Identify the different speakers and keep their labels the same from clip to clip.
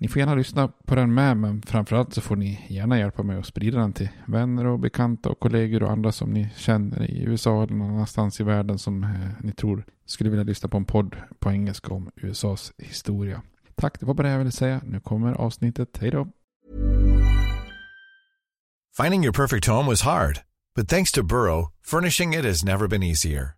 Speaker 1: Ni får gärna lyssna på den med, men framförallt så får ni gärna hjälpa mig att sprida den till vänner och bekanta och kollegor och andra som ni känner i USA eller någon annanstans i världen som eh, ni tror skulle vilja lyssna på en podd på engelska om USAs historia. Tack, det var bara det jag ville säga. Nu kommer avsnittet. Hej då!
Speaker 2: Finding your perfect home was hard, but thanks to Burrow, furnishing it has never been easier.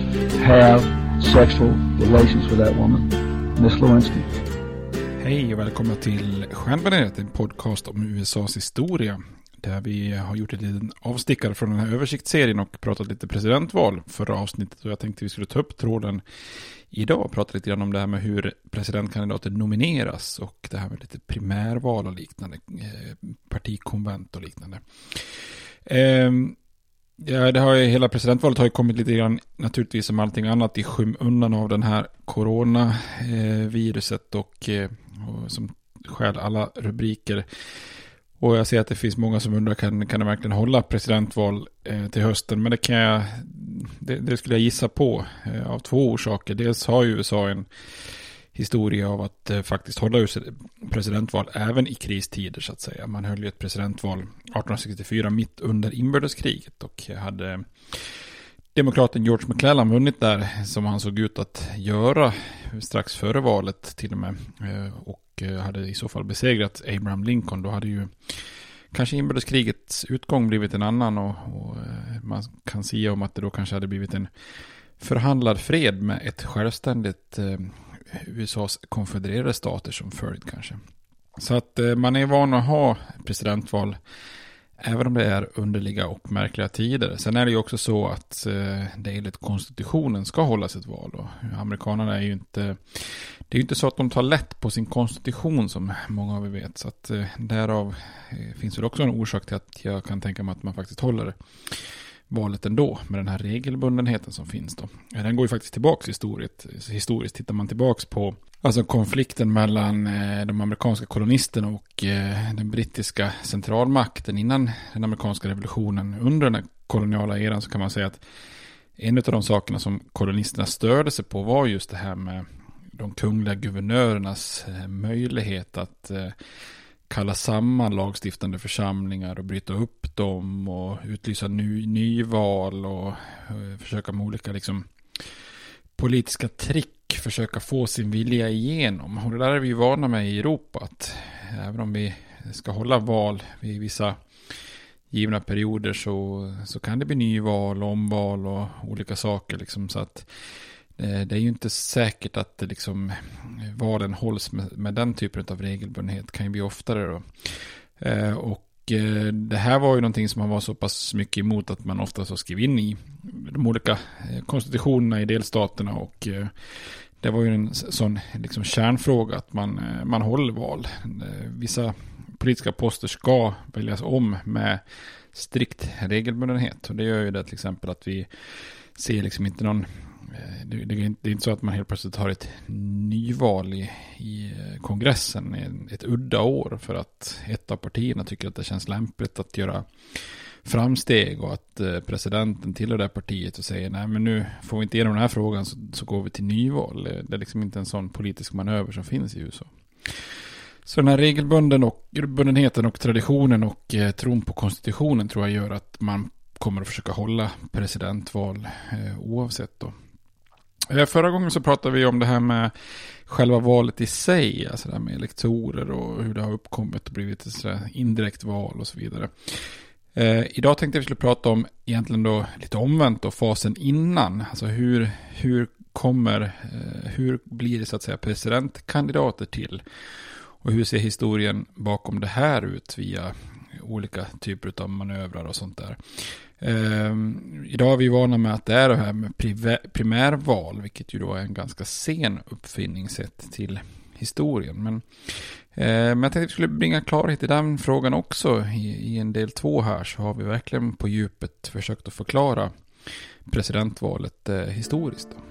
Speaker 3: have sexual relations with that woman, Miss Lewinsky.
Speaker 1: Hej och välkomna till Stjärnbaneret, en podcast om USAs historia. Där vi har gjort en liten avstickare från den här översiktsserien och pratat lite presidentval förra avsnittet. Och jag tänkte vi skulle ta upp tråden idag och prata lite grann om det här med hur presidentkandidater nomineras och det här med lite primärval och liknande, eh, partikonvent och liknande. Ehm, Ja, det har ju, hela presidentvalet har ju kommit lite grann naturligtvis som allting annat i skymundan av den här coronaviruset och, eh, och som skäl alla rubriker. Och jag ser att det finns många som undrar kan, kan det verkligen hålla presidentval eh, till hösten? Men det kan jag, det, det skulle jag gissa på eh, av två orsaker. Dels har ju USA en historia av att eh, faktiskt hålla presidentval även i kristider så att säga. Man höll ju ett presidentval 1864 mitt under inbördeskriget och hade demokraten George McClellan vunnit där som han såg ut att göra strax före valet till och med eh, och eh, hade i så fall besegrat Abraham Lincoln då hade ju kanske inbördeskrigets utgång blivit en annan och, och eh, man kan säga om att det då kanske hade blivit en förhandlad fred med ett självständigt USAs konfedererade stater som följd kanske. Så att eh, man är van att ha presidentval även om det är underliga och märkliga tider. Sen är det ju också så att eh, det enligt konstitutionen ska hållas ett val. Och amerikanerna är ju inte, det är ju inte så att de tar lätt på sin konstitution som många av er vet. Så att eh, därav finns det också en orsak till att jag kan tänka mig att man faktiskt håller det valet ändå med den här regelbundenheten som finns då. Den går ju faktiskt tillbaka historiskt. historiskt. Tittar man tillbaka på alltså konflikten mellan eh, de amerikanska kolonisterna och eh, den brittiska centralmakten innan den amerikanska revolutionen under den koloniala eran så kan man säga att en av de sakerna som kolonisterna störde sig på var just det här med de kungliga guvernörernas eh, möjlighet att kalla samman lagstiftande församlingar och bryta upp dem och utlysa ny, nyval och eh, försöka med olika liksom, politiska trick försöka få sin vilja igenom. Och det där är vi ju vana med i Europa. Att även om vi ska hålla val vid vissa givna perioder så, så kan det bli nyval, omval och olika saker. Liksom, så att Eh, det är ju inte säkert att det liksom, valen hålls med, med den typen av regelbundenhet. Det kan ju bli oftare då. Eh, och eh, det här var ju någonting som man var så pass mycket emot att man ofta så skrev in i de olika konstitutionerna i delstaterna och det var ju en sån liksom kärnfråga att man, man håller val. Vissa politiska poster ska väljas om med strikt regelbundenhet och det gör ju det till exempel att vi ser liksom inte någon Eh, det, det, är inte så att man helt plötsligt har ett nyval i, i eh, kongressen ett udda år för att ett av partierna tycker att det känns lämpligt att göra framsteg och att eh, presidenten tillhör det partiet och säger nej men nu får vi inte igenom den här frågan så, så går vi till nyval. Det är liksom inte en sån politisk manöver som finns i USA. Så den här regelbunden och, och traditionen och eh, tron på konstitutionen tror jag gör att man kommer att försöka hålla presidentval eh, oavsett då. Eh, förra gången så pratade vi om det här med själva valet i sig, alltså det här med elektorer och hur det har uppkommit och blivit ett indirekt val och så vidare. Eh, idag tänkte jag att vi skulle prata om egentligen då lite omvänt då fasen innan, alltså hur, hur kommer, eh, hur blir det så att säga presidentkandidater till? Och hur ser historien bakom det här ut via olika typer av manövrar och sånt där. Eh, idag är vi vana med att det är det här med primärval, vilket ju då är en ganska sen uppfinning sett till historien. Men, eh, men jag tänkte att vi skulle bringa klarhet i den frågan också. I, I, en del två här så har vi verkligen på djupet försökt att förklara presidentvalet eh, historiskt. Då.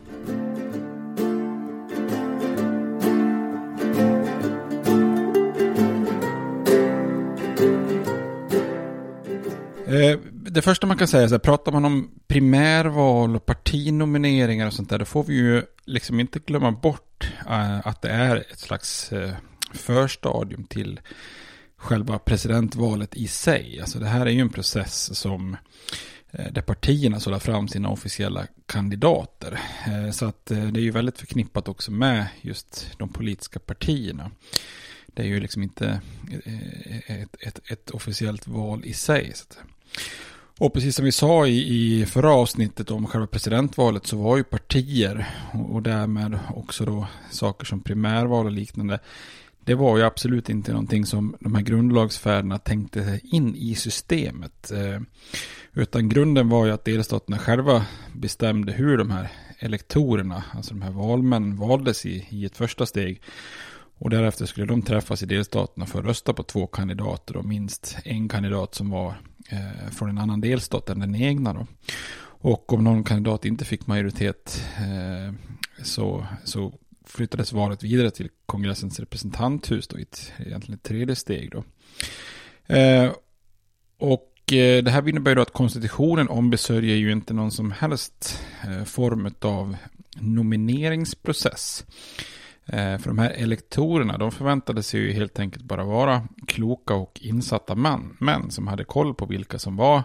Speaker 1: Eh, det första man kan säga är att pratar man om primärval och partinomineringar och sånt där, då får vi ju liksom inte glömma bort eh, att det är ett slags eh, förstadium till själva presidentvalet i sig. Alltså det här är ju en process som eh, där partierna sållar fram sina officiella kandidater. Så att det är ju väldigt förknippat också med just de politiska partierna. Det är ju liksom inte ett, ett, ett officiellt val i sig. Så att och precis som vi sa i, i förra avsnittet om själva presidentvalet så var ju partier och, och därmed också då saker som primärval och liknande. Det var ju absolut inte någonting som de här grundlagsfäderna tänkte in i systemet. Eh, utan grunden var ju att delstaterna själva bestämde hur de här elektorerna, alltså de här valmännen, valdes i, i ett första steg. Och därefter skulle de träffas i delstaterna för att rösta på två kandidater och minst en kandidat som var eh, från en annan delstat än den egna. Då. Och om någon kandidat inte fick majoritet eh, så, så flyttades valet vidare till kongressens representanthus då i ett, egentligen ett tredje steg. Då. Eh, och eh, det här innebär då att konstitutionen ombesörjer ju inte någon som helst eh, form av nomineringsprocess. Eh, för de här elektorerna, de förväntade sig ju helt enkelt bara vara kloka och insatta män, män som hade koll på vilka som var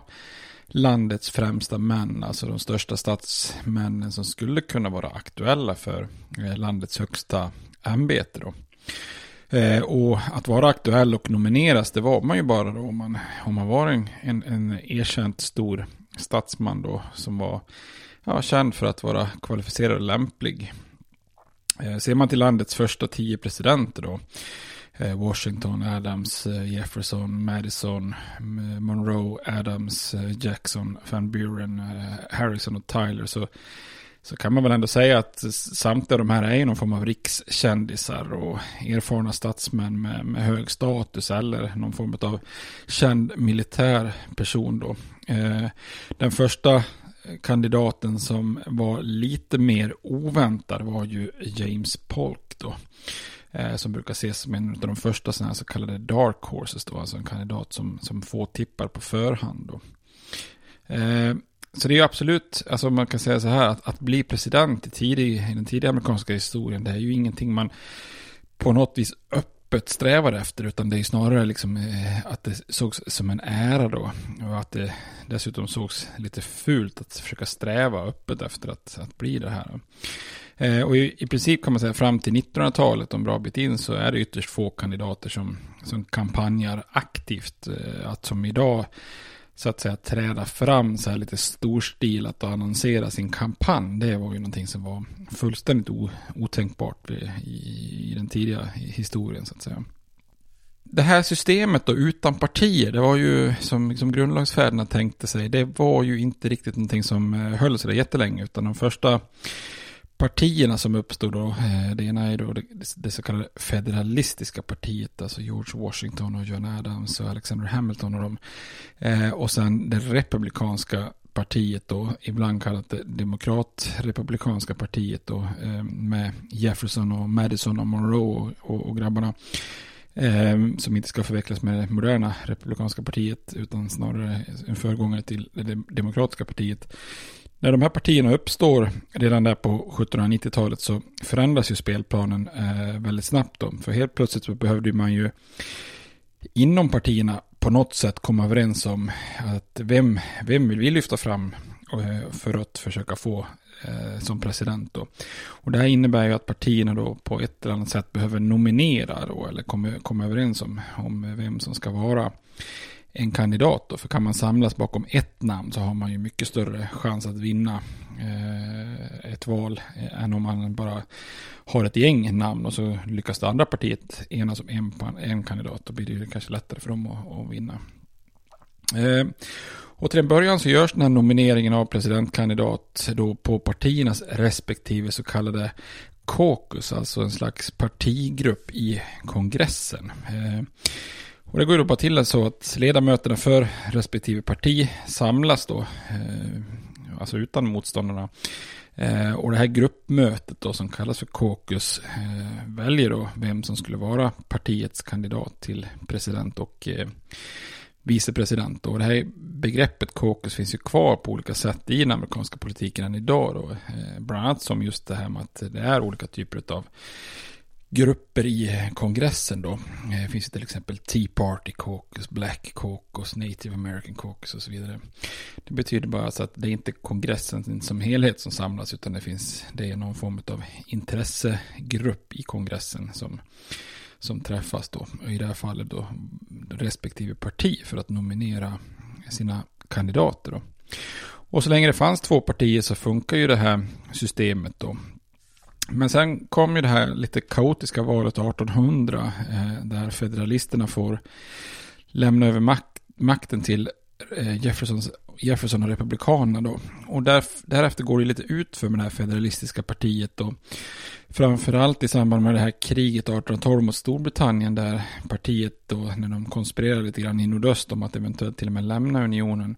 Speaker 1: landets främsta män, alltså de största statsmännen som skulle kunna vara aktuella för eh, landets högsta ämbete. Då. Eh, och att vara aktuell och nomineras, det var man ju bara då om man, om man var en, en, en erkänt stor statsman då, som var ja, känd för att vara kvalificerad och lämplig Eh, ser man till landets första tio presidenter då, eh, Washington, Adams, eh, Jefferson, Madison, Monroe, Adams, Jackson, Van Buren, Harrison och Tyler så, så kan man väl ändå säga att samtliga de här är någon form av rikskändisar och erfarna statsmän med, med hög status eller någon form av känd militär person då. Den första kandidaten som var lite mer oväntad var ju James Polk då. Eh, som brukar ses som en av de första sådana här så kallade dark horses då. Alltså en kandidat som, som få tippar på förhand då. Eh, så det är ju absolut, alltså man kan säga så här, att, att bli president i, tidig, i den tidiga amerikanska historien, det är ju ingenting man på något vis upp öppet strävar efter, utan det är snarare liksom eh, att det sågs som en ära då. Och att det dessutom sågs lite fult att försöka sträva öppet efter att, att bli det här. Eh, och i, i, princip kan man säga fram till 1900-talet, en bra bit in, så är det ytterst få kandidater som, som kampanjar aktivt. Eh, att som idag så att säga träda fram så här lite storstilat och annonsera sin kampanj. Det var ju någonting som var fullständigt otänkbart i, i den tidiga historien så att säga. Det här systemet då utan partier, det var ju som liksom grundlagsfäderna tänkte sig, det var ju inte riktigt någonting som eh, höll sig där jättelänge, utan de första partierna som uppstod då, eh, det ena är då det, det så kallade federalistiska partiet, alltså George Washington och John Adams och Alexander Hamilton och dem. Eh, och sen det republikanska partiet då, ibland kallat det demokratrepublikanska partiet då, eh, med Jefferson och Madison och Monroe och, och grabbarna. Eh, som inte ska förvecklas med det moderna republikanska partiet utan snarare en föregångare till det demokratiska partiet. När de här partierna uppstår redan där på 1790-talet så förändras ju spelplanen eh, väldigt snabbt. Då. För helt plötsligt så behövde man ju inom partierna på något sätt komma överens om att vem, vem vill vi lyfta fram eh, för att försöka få eh, som president. Då. Och det här innebär ju att partierna då på ett eller annat sätt behöver nominera då, eller komma, komma överens om, om vem som ska vara en kandidat. Då. För kan man samlas bakom ett namn så har man ju mycket större chans att vinna eh, ett val eh, än om man bara har ett gäng namn och så lyckas det andra partiet enas om en, en kandidat. Då blir det ju kanske lättare för dem att, att vinna. Eh, och till en början så görs den här nomineringen av presidentkandidat då på partiernas respektive så kallade caucus, alltså en slags partigrupp i kongressen. Eh, och det går då till så att ledamöterna för respektive parti samlas då, eh, alltså utan motståndarna. Eh, och det här gruppmötet då som kallas för caucus eh, väljer då vem som skulle vara partiets kandidat till president och eh, vicepresident. Och det här begreppet caucus finns ju kvar på olika sätt i den amerikanska politiken än idag. Då. Eh, bland annat som just det här med att det är olika typer av grupper i kongressen då. Eh, det finns till exempel Tea Party Caucus, Black Caucus, Native American Caucus och så vidare. Det betyder bara alltså att det är inte kongressen som helhet som samlas utan det finns, det är någon form av intressegrupp i kongressen som som träffas då, i det här fallet då respektive parti för att nominera sina kandidater då. Och så länge det fanns två partier så funkar ju det här systemet då. Men sen kom ju det här lite kaotiska valet 1800 eh, där federalisterna får lämna över mak makten till eh, Jeffersons Jefferson och Republikanerna då. Och där, därefter går det lite ut för med det här federalistiska partiet då. Framförallt i samband med det här kriget 1812 mot Storbritannien där partiet då, när de konspirerade lite grann i nordöst om att eventuellt till och med lämna unionen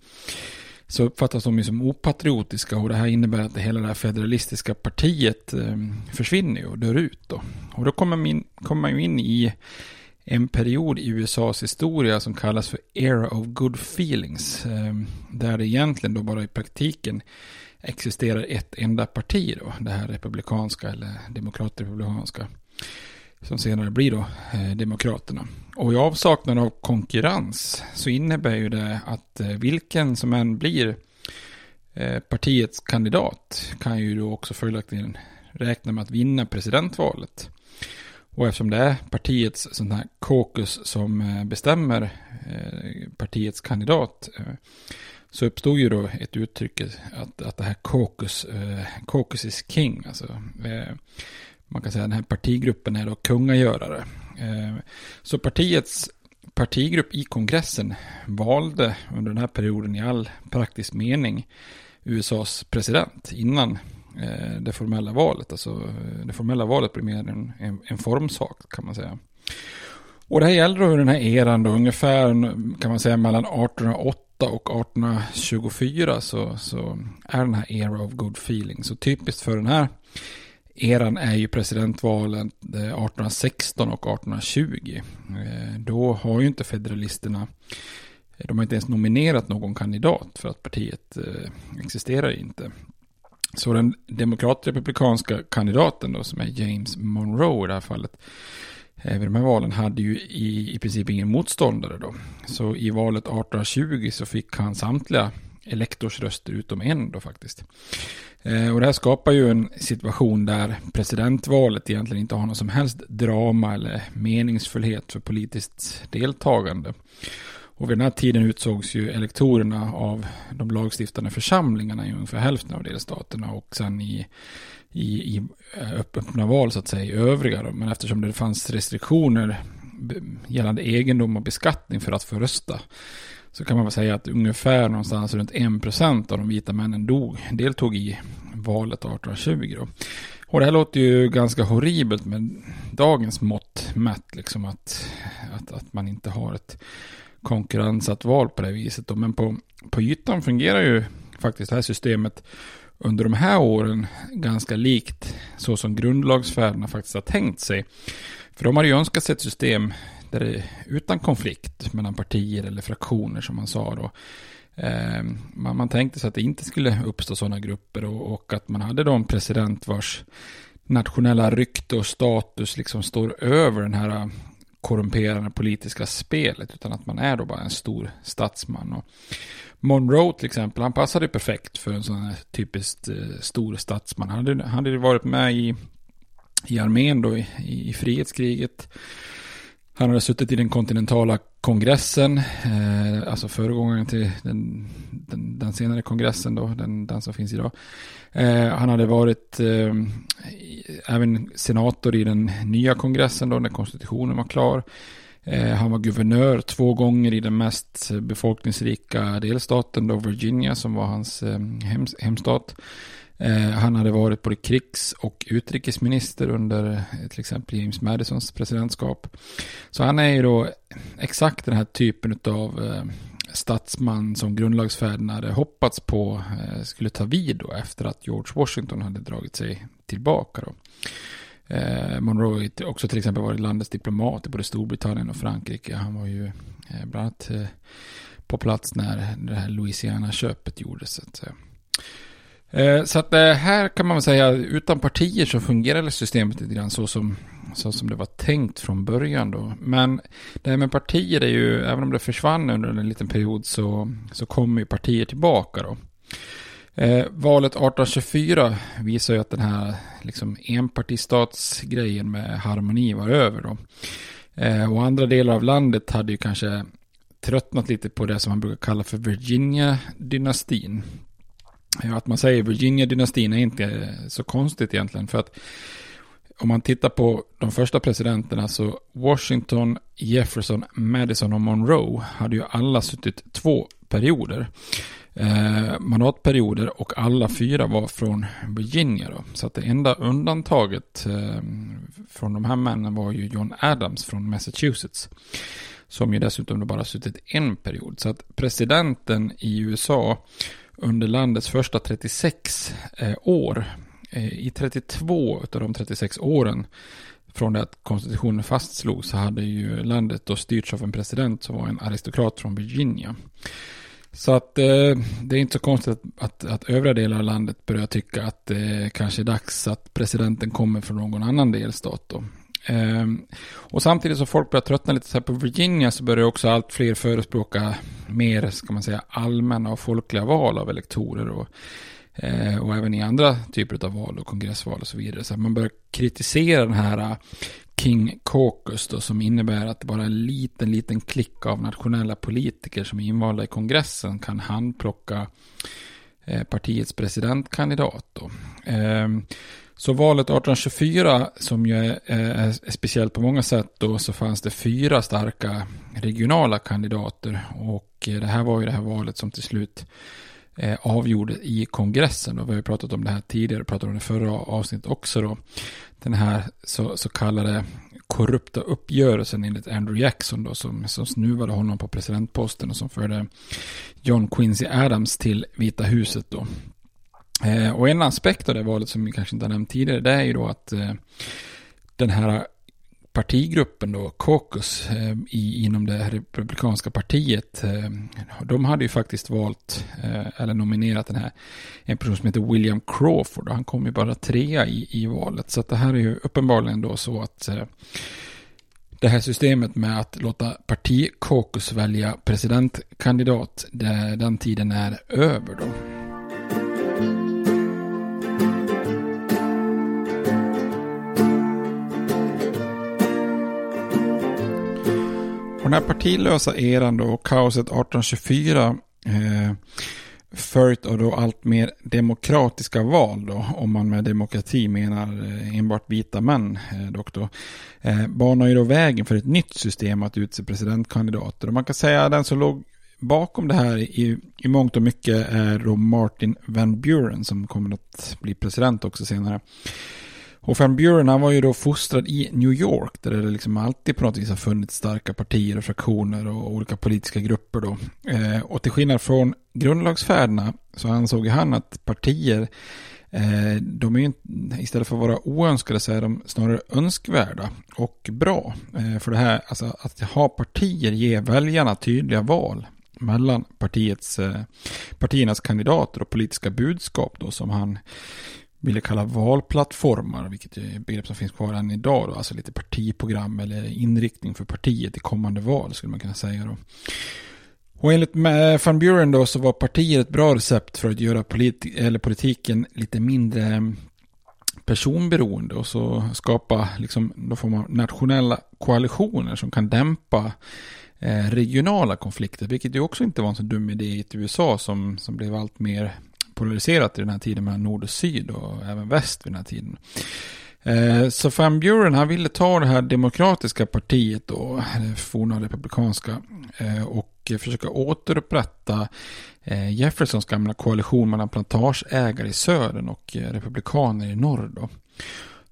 Speaker 1: så uppfattas de ju som opatriotiska och det här innebär att hela det här federalistiska partiet ehm, försvinner och dör ut då. Och då kommer man, in, kommer man ju in i en period i USAs historia som kallas för Era of Good Feelings. Ehm, där det egentligen då bara i praktiken existerar ett enda parti då. Det här republikanska eller demokratrepublikanska. Som senare blir då eh, Demokraterna. Och i avsaknad av konkurrens så innebär ju det att eh, vilken som än blir eh, partiets kandidat kan ju då också följaktligen räkna med att vinna presidentvalet. Och eftersom det är partiets sån här caucus som eh, bestämmer eh, partiets kandidat eh, så uppstod ju då ett uttryck att, att det här caucus, caucus is king, alltså man kan säga att den här partigruppen är då kungagörare. Eh, så partiets partigrupp i kongressen valde under den här perioden i all praktisk mening USAs president innan eh, det formella valet. Alltså, eh, det formella valet blir mer en, en, en formsak kan man säga. Och det här gäller då den här eran då, ungefär kan man säga mellan 1808 och 1824 så, så är den här era of good feeling. Så typiskt för den här eran är ju presidentvalen eh, 1816 och 1820. Eh, då har ju inte federalisterna, eh, de har inte ens nominerat någon kandidat för att partiet existerar inte. Så den demokratrepublikanska kandidaten då, som är James Monroe i det här fallet, vid de här valen hade ju i, i princip ingen motståndare då. Så i valet 1820 så fick han samtliga elektorsröster utom en då faktiskt. Eh, och det här skapar ju en situation där presidentvalet egentligen inte har någon som helst drama eller meningsfullhet för politiskt deltagande. Och vid den här tiden utsågs ju elektorerna av de lagstiftande församlingarna i ungefär hälften av delstaterna och sen i, i, i eh, öppna val så att säga i övriga. Då. Men eftersom det fanns restriktioner gällande egendom och beskattning för att få rösta så kan man väl säga att ungefär någonstans runt 1% av de vita männen dog, deltog i valet 1820. Då. Och det här låter ju ganska horribelt med dagens mått mätt, liksom att, att, att man inte har ett konkurrensat val på det viset. Då. Men på, på ytan fungerar ju faktiskt det här systemet under de här åren ganska likt så som grundlagsfäderna faktiskt har tänkt sig. För de har ju önskat sig ett system där det, utan konflikt mellan partier eller fraktioner som man sa då. Eh, man, man tänkte sig att det inte skulle uppstå sådana grupper och, och att man hade då en president vars nationella rykte och status liksom står över den här korrumperande politiska spelet utan att man är då bara en stor statsman. Och Monroe till exempel, han passade perfekt för en sån här typiskt eh, stor statsman. Han hade, han hade varit med i, i armén då i, i frihetskriget. Han hade suttit i den kontinentala kongressen, eh, alltså föregångaren till den, den, den, senare kongressen då, den, den som finns idag. Eh, han hade varit eh, även senator i den nya kongressen då, när konstitutionen var klar. Eh, han var guvernör två gånger i den mest befolkningsrika delstaten, då Virginia, som var hans eh, hemstat. Eh, han hade varit både krigs och utrikesminister under eh, till exempel James Madisons presidentskap. Så han är ju då exakt den här typen av eh, statsman som grundlagsfäderna hade hoppats på skulle ta vid då efter att George Washington hade dragit sig tillbaka. Då. Monroe har också till exempel varit landets diplomat i både Storbritannien och Frankrike. Han var ju bland annat på plats när det här Louisiana-köpet gjordes. Så att, säga. Eh, så att eh, här kan man säga, utan partier så fungerar systemet lite grann så som, så som det var tänkt från början då. Men det här med partier är ju, även om det försvann under en liten period så, så kommer ju partier tillbaka då. Eh, valet 1824 visar ju att den här liksom, enpartistatsgrejen med harmoni var över då. Eh, och andra delar av landet hade ju kanske tröttnat lite på det som man brukar kalla för Virginia-dynastin. Att man säger Virginia-dynastin är inte så konstigt egentligen. För att om man tittar på de första presidenterna så Washington, Jefferson, Madison och Monroe hade ju alla suttit två perioder. Eh, mandatperioder och alla fyra var från Virginia då. Så att det enda undantaget eh, från de här männen var ju John Adams från Massachusetts. Som ju dessutom bara suttit en period. Så att presidenten i USA under landets första 36 eh, år. Eh, I 32 av de 36 åren från det att konstitutionen fastslogs så hade ju landet då styrts av en president som var en aristokrat från Virginia. Så att eh, det är inte så konstigt att, att, att övriga delar av landet börjar tycka att det kanske är dags att presidenten kommer från någon annan delstat. Då. Ehm, och samtidigt som folk börjar tröttna lite så här på Virginia så börjar också allt fler förespråka mer, ska man säga, allmänna och folkliga val av elektorer. Och, eh, och även i andra typer av val och kongressval och så vidare. Så man börjar kritisera den här eh, King Caucus då, som innebär att bara en liten, liten klick av nationella politiker som är invalda i kongressen kan handplocka eh, partiets presidentkandidat. Då. Ehm, så valet 1824, som ju är, är, speciellt på många sätt då, så fanns det fyra starka regionala kandidater. Och eh, det här var ju det här valet som till slut eh, avgjorde i kongressen. Och vi har ju pratat om det här tidigare, pratade om det förra avsnittet också då. Den här så, så kallade korrupta uppgörelsen enligt Andrew Jackson då, som, som snuvade honom på presidentposten och som förde John Quincy Adams till Vita huset då. Eh, och en aspekt av det valet som vi kanske inte har nämnt tidigare, det är ju då att eh, den här partigruppen då, caucus, eh, i, inom det republikanska partiet, eh, de hade ju faktiskt valt, eh, eller nominerat den här, en person som heter William Crawford, och han kom ju bara trea i, i valet. Så att det här är ju uppenbarligen då så att eh, det här systemet med att låta partikaucus välja presidentkandidat, det, den tiden är över då. Den här partilösa eran då och kaoset 1824 eh, följt av då allt mer demokratiska val då, om man med demokrati menar eh, enbart vita män eh, dock då, eh, banar ju då vägen för ett nytt system att utse presidentkandidater. Och man kan säga att den som låg bakom det här i, i mångt och mycket är då Martin Van Buren som kommer att bli president också senare. Och Van Buren han var ju då fostrad i New York där det liksom alltid på något vis har funnits starka partier och fraktioner och olika politiska grupper då. Eh, och till skillnad från grundlagsfäderna så ansåg han att partier eh, de är ju istället för att vara oönskade så är de snarare önskvärda och bra. Eh, för det här, alltså att ha partier ger väljarna tydliga val mellan partiets, eh, partiernas kandidater och politiska budskap då som han ville kalla valplattformar, vilket är begrepp som finns kvar än idag. Då, alltså lite partiprogram eller inriktning för partiet i kommande val skulle man kunna säga. Då. Och enligt eh, van Buren då så var partiet ett bra recept för att göra politi eller politiken lite mindre eh, personberoende och så skapa liksom då får man nationella koalitioner som kan dämpa eh, regionala konflikter, vilket ju också inte var en så dum idé i ett USA som, som blev allt mer polariserat i den här tiden mellan nord och syd och även väst vid den här tiden. Eh, så Van Buren han ville ta det här demokratiska partiet då, det forna republikanska, eh, och försöka återupprätta eh, Jeffersons gamla koalition mellan plantageägare i södern och eh, republikaner i norr. Då.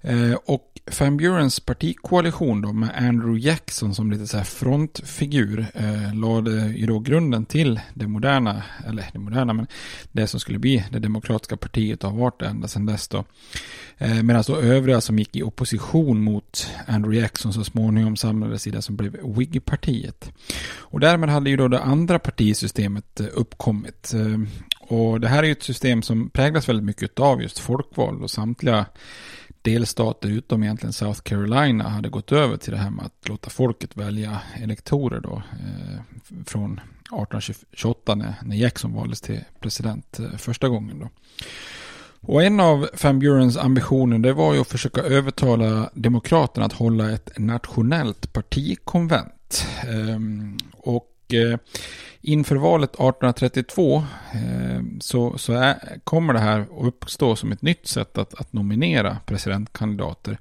Speaker 1: Eh, och Van Burens partikoalition då med Andrew Jackson som lite så här frontfigur eh, lade ju då grunden till det moderna, eller det moderna, men det som skulle bli det demokratiska partiet och har varit det ända sedan dess då. Eh, Medan då övriga som gick i opposition mot Andrew Jackson så småningom samlades i det som blev Whig-partiet. Och därmed hade ju då det andra partisystemet eh, uppkommit. Eh, och det här är ju ett system som präglas väldigt mycket av just folkval och samtliga delstater utom egentligen South Carolina hade gått över till det här med att låta folket välja elektorer då eh, från 1828 när, när Jackson valdes till president eh, första gången då. Och en av Van Burens ambitioner det var ju att försöka övertala demokraterna att hålla ett nationellt partikonvent. Eh, och eh, inför valet 1832 eh, så, så är, kommer det här att uppstå som ett nytt sätt att, att nominera presidentkandidater.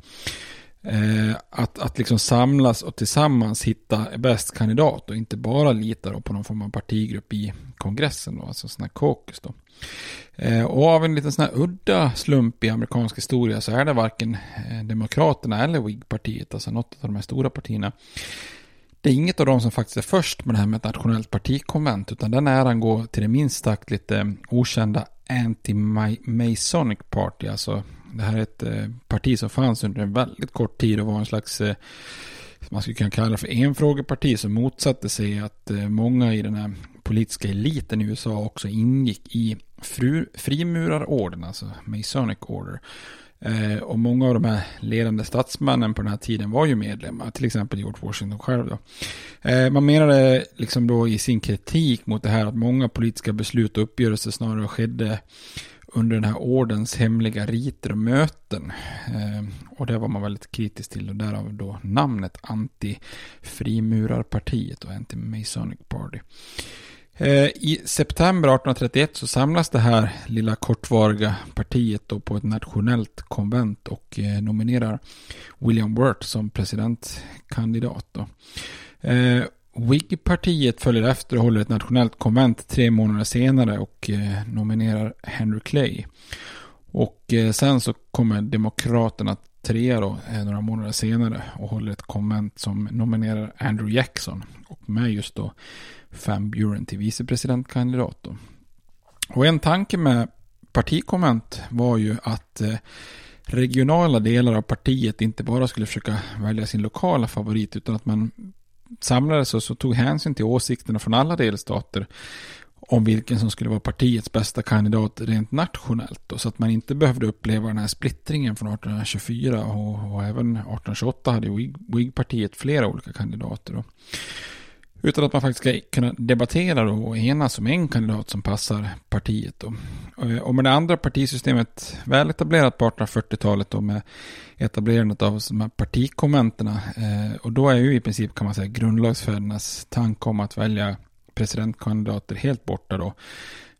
Speaker 1: Eh, att, att liksom samlas och tillsammans hitta bäst kandidat och inte bara lita på någon form av partigrupp i kongressen, då, alltså sån här caucus. Då. Eh, och av en liten sån här udda slump i amerikansk historia så är det varken eh, Demokraterna eller Whig-partiet, alltså något av de här stora partierna, det är inget av dem som faktiskt är först med det här med ett nationellt partikonvent, utan den äran går till det minst sagt lite okända Anti-Masonic Party, alltså det här är ett eh, parti som fanns under en väldigt kort tid och var en slags eh, man skulle kunna kalla det för enfrågeparti som motsatte sig att eh, många i den här politiska eliten i USA också ingick i frimurarorden, alltså Masonic Order. Eh, och många av de här ledande statsmännen på den här tiden var ju medlemmar, till exempel George Washington själv. Då. Eh, man menade liksom då i sin kritik mot det här att många politiska beslut och uppgörelser snarare skedde under den här ordens hemliga riter och möten. Eh, och det var man väldigt kritisk till och därav då namnet anti-frimurarpartiet och anti-Masonic Party. Eh, I september 1831 så samlas det här lilla kortvariga partiet då på ett nationellt konvent och eh, nominerar William Wirt som presidentkandidat. Då. Eh, Whig-partiet följer efter och håller ett nationellt konvent tre månader senare och eh, nominerar Henry Clay. Och sen så kommer Demokraterna trea då, eh, några månader senare och håller ett konvent som nominerar Andrew Jackson. Och med just då Van Buren till vicepresidentkandidat. Då. Och en tanke med partikonvent var ju att eh, regionala delar av partiet inte bara skulle försöka välja sin lokala favorit utan att man samlades och så tog hänsyn till åsikterna från alla delstater om vilken som skulle vara partiets bästa kandidat rent nationellt. Då, så att man inte behövde uppleva den här splittringen från 1824 och, och även 1828 hade Whig-partiet flera olika kandidater. Då. Utan att man faktiskt ska kunna debattera då och enas om en kandidat som passar partiet. Då. Eh, och med det andra partisystemet väl etablerat på 1840-talet då med etablerandet av de här partikonventerna. Eh, och då är ju i princip kan man säga grundlagsfädernas tanke om att välja presidentkandidater helt borta då.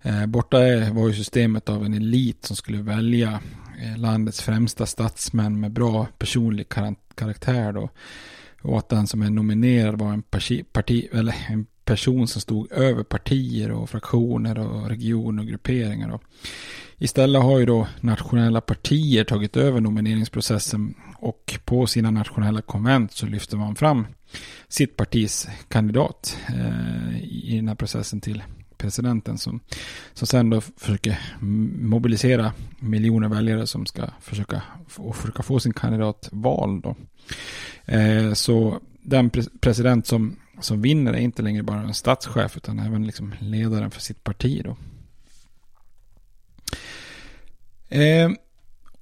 Speaker 1: Eh, borta var ju systemet av en elit som skulle välja eh, landets främsta statsmän med bra personlig karaktär då. Och att den som är nominerad var en, parti, parti, eller en person som stod över partier och fraktioner och regioner och grupperingar. Då. Istället har ju då nationella partier tagit över nomineringsprocessen och på sina nationella konvent så lyfter man fram sitt partis kandidat eh, i den här processen till presidenten som, som sen då försöker mobilisera miljoner väljare som ska försöka, och försöka få sin kandidat vald. Då. Eh, så den pre president som, som vinner är inte längre bara en statschef utan även liksom ledaren för sitt parti. Då. Eh,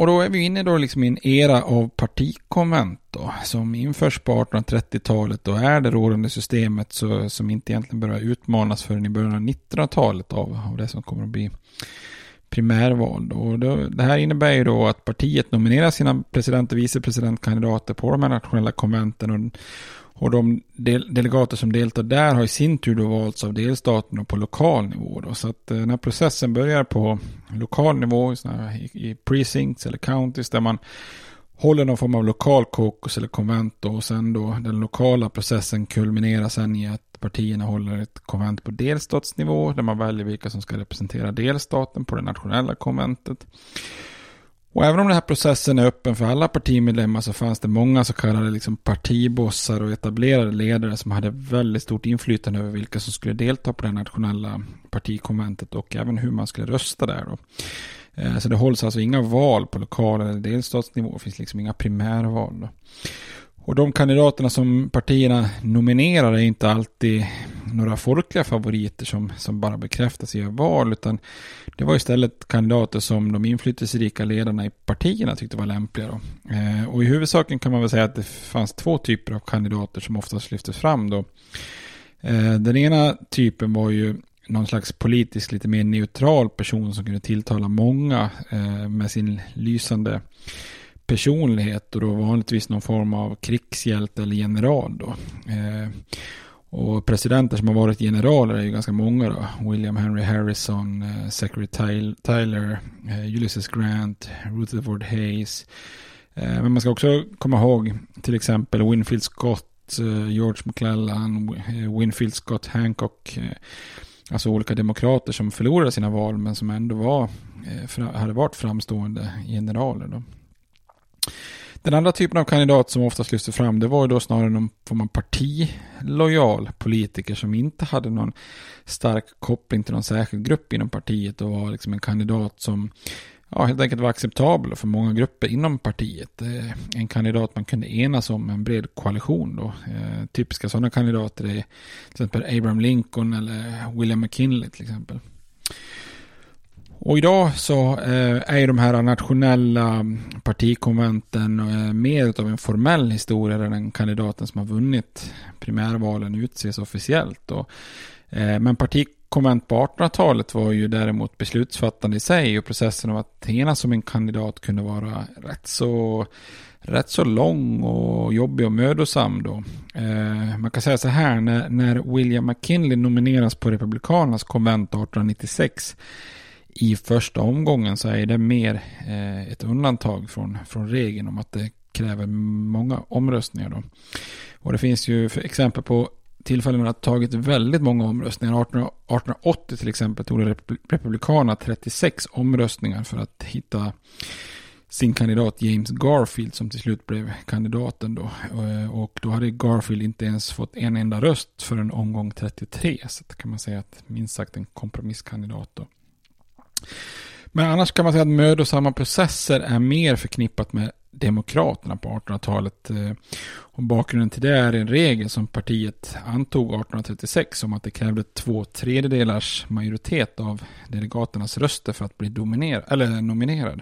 Speaker 1: och då är vi inne då liksom i en era av partikonvent då, som införs på 1830-talet och är det rådande systemet så, som inte egentligen börjar utmanas förrän i början av 1900-talet av, av det som kommer att bli primärval. Och då, det här innebär ju då att partiet nominerar sina president och vicepresidentkandidater på de här nationella konventen och, och de del, delegater som deltar där har i sin tur då valts av delstaten på lokal nivå. Då. Så att eh, den här processen börjar på lokal nivå i, i precincts eller counties där man håller någon form av lokal kokos eller konvent då, och sen då den lokala processen kulminerar sen i att partierna håller ett konvent på delstatsnivå där man väljer vilka som ska representera delstaten på det nationella konventet. Och även om den här processen är öppen för alla partimedlemmar så fanns det många så kallade liksom partibossar och etablerade ledare som hade väldigt stort inflytande över vilka som skulle delta på det nationella partikonventet och även hur man skulle rösta där. Då. Eh, så det hålls alltså inga val på lokal eller delstatsnivå, det finns liksom inga primärval. Då. Och de kandidaterna som partierna nominerar är inte alltid några folkliga favoriter som, som bara bekräftas i val, utan det var istället kandidater som de inflytelserika ledarna i partierna tyckte var lämpliga. Då. Eh, och i huvudsaken kan man väl säga att det fanns två typer av kandidater som oftast lyftes fram. Då. Eh, den ena typen var ju någon slags politisk lite mer neutral person som kunde tilltala många eh, med sin lysande personlighet och då vanligtvis någon form av krigshjälte eller general då. Eh, och presidenter som har varit generaler är ju ganska många då. William Henry Harrison, eh, Zachary Tyler, eh, Ulysses Grant, Rutherford Hayes. Eh, men man ska också komma ihåg till exempel Winfield Scott, eh, George McClellan, eh, Winfield Scott Hancock. Alltså olika demokrater som förlorade sina val men som ändå var, hade varit framstående generaler. Då. Den andra typen av kandidat som oftast lyfter fram det var ju då snarare någon form av partilojal politiker som inte hade någon stark koppling till någon särskild grupp inom partiet och var liksom en kandidat som ja, helt enkelt var acceptabel för många grupper inom partiet. Eh, en kandidat man kunde enas om en bred koalition då. Eh, typiska sådana kandidater är till exempel Abraham Lincoln eller William McKinley till exempel. Och idag så eh, är ju de här nationella partikonventen eh, mer av en formell historia där den kandidaten som har vunnit primärvalen utses officiellt. Eh, men partikonvent på 1800-talet var ju däremot beslutsfattande i sig och processen av att enas som en kandidat kunde vara rätt så rätt så lång och jobbig och mödosam då. Man kan säga så här, när, när William McKinley nomineras på Republikanernas konvent 1896 i första omgången så är det mer eh, ett undantag från, från regeln om att det kräver många omröstningar. Då. Och det finns ju exempel på tillfällen när det har tagit väldigt många omröstningar. 1880 till exempel tog det Republikanerna 36 omröstningar för att hitta sin kandidat James Garfield som till slut blev kandidaten då. Eh, och då hade Garfield inte ens fått en enda röst för en omgång 33. Så det kan man säga att minst sagt en kompromisskandidat då. Men annars kan man säga att mödosamma processer är mer förknippat med Demokraterna på 1800-talet. Eh, och bakgrunden till det är en regel som partiet antog 1836 om att det krävde två tredjedelars majoritet av delegaternas röster för att bli dominerad, eller nominerad.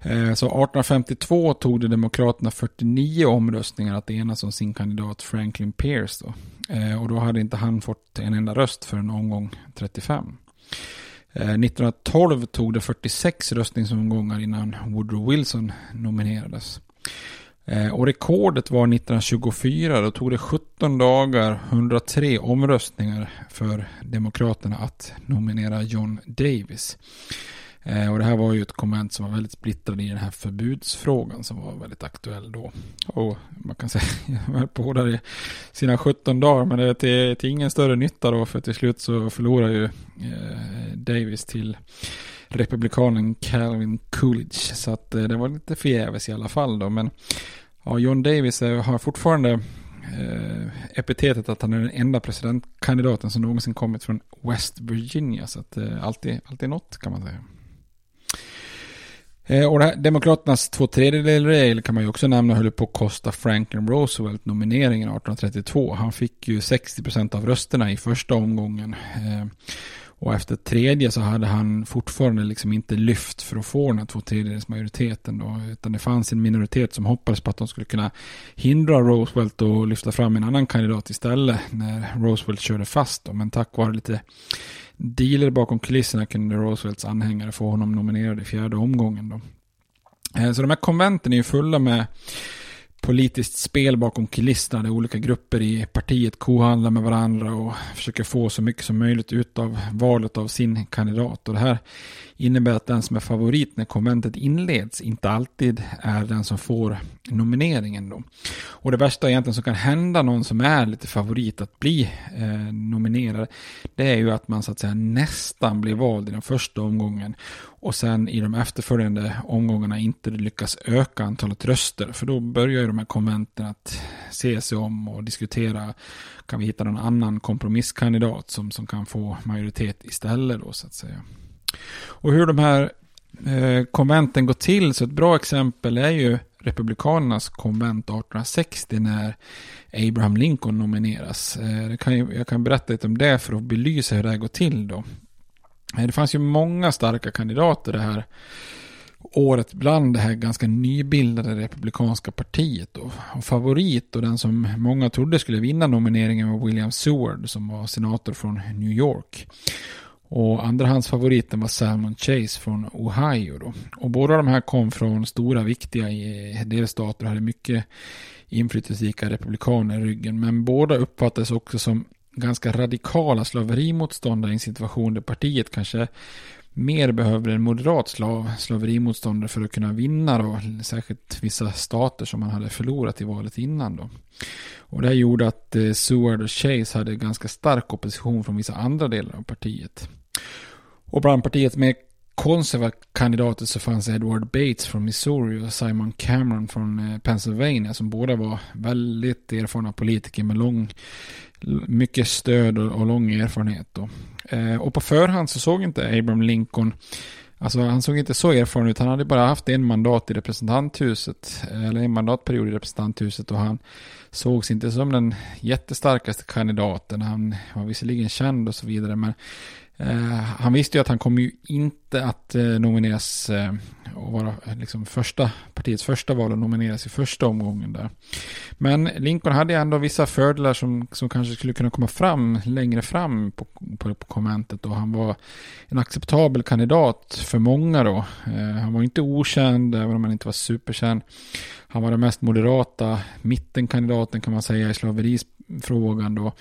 Speaker 1: Eh, så 1852 tog det Demokraterna 49 omröstningar att enas om sin kandidat Franklin Pierce. Då. Eh, och då hade inte han fått en enda röst för en omgång 35. Eh, 1912 tog det 46 röstningsomgångar innan Woodrow Wilson nominerades. Eh, och rekordet var 1924, då tog det 17 dagar, 103 omröstningar för Demokraterna att nominera John Davis. Eh, och det här var ju ett konvent som var väldigt splittrad i den här förbudsfrågan som var väldigt aktuell då. Och man kan säga, jag höll på där i sina 17 dagar, men det är till, till ingen större nytta då, för till slut så förlorar ju eh, Davis till republikanen Calvin Coolidge. Så att eh, det var lite förgäves i alla fall då, men ja, John Davis har fortfarande eh, epitetet att han är den enda presidentkandidaten som någonsin kommit från West Virginia. Så att eh, alltid, alltid något kan man säga. Eh, och det här, Demokraternas två tredjedelar kan man ju också nämna höll på att kosta Franklin Roosevelt nomineringen 1832. Han fick ju 60% av rösterna i första omgången. Eh, och efter tredje så hade han fortfarande liksom inte lyft för att få den här två tredjedels majoriteten då. Utan det fanns en minoritet som hoppades på att de skulle kunna hindra Roosevelt och lyfta fram en annan kandidat istället när Roosevelt körde fast då. Men tack vare lite dealer bakom kulisserna kunde Roosevelts anhängare få honom nominerad i fjärde omgången. Då. Eh, så de här konventen är ju fulla med politiskt spel bakom kulisserna där olika grupper i partiet kohandlar med varandra och försöker få så mycket som möjligt ut av valet av sin kandidat. Och det här innebär att den som är favorit när konventet inleds inte alltid är den som får nomineringen. Då. Och det värsta egentligen som kan hända någon som är lite favorit att bli eh, nominerad, det är ju att man så att säga nästan blir vald i den första omgången och sen i de efterföljande omgångarna inte lyckas öka antalet röster. För då börjar ju de här konventen att se sig om och diskutera, kan vi hitta någon annan kompromisskandidat som, som kan få majoritet istället då så att säga. Och hur de här eh, konventen går till, så ett bra exempel är ju Republikanernas konvent 1860 när Abraham Lincoln nomineras. Eh, kan, jag kan berätta lite om det för att belysa hur det här går till då. Eh, det fanns ju många starka kandidater det här året bland det här ganska nybildade republikanska partiet. Då. och favorit och den som många trodde skulle vinna nomineringen var William Seward som var senator från New York. Och andrahandsfavoriten var Salmon Chase från Ohio. Då. Och båda de här kom från stora viktiga delstater och hade mycket inflytelserika republikaner i ryggen. Men båda uppfattades också som ganska radikala slaverimotståndare i en situation där partiet kanske mer behöver en moderat slav, slaverimotståndare för att kunna vinna då, särskilt vissa stater som man hade förlorat i valet innan då. Och det här gjorde att eh, Seward och Chase hade ganska stark opposition från vissa andra delar av partiet. Och bland partiets mer konservativa kandidater så fanns Edward Bates från Missouri och Simon Cameron från eh, Pennsylvania som båda var väldigt erfarna politiker med lång, mycket stöd och, och lång erfarenhet. Då. Eh, och på förhand så såg inte Abraham Lincoln Alltså han såg inte så erfaren ut. Han hade bara haft en mandat i representanthuset. Eller en mandatperiod i representanthuset. Och han sågs inte som den jättestarkaste kandidaten. Han var visserligen känd och så vidare. Men Eh, han visste ju att han kommer ju inte att eh, nomineras eh, och vara liksom första, partiets första val och nomineras i första omgången där. Men Lincoln hade ändå vissa fördelar som, som kanske skulle kunna komma fram längre fram på, på, på kommentet och han var en acceptabel kandidat för många då. han var inte okänd, även om han inte var superkänd. Han var den mest moderata mittenkandidaten kan man säga i frågan då.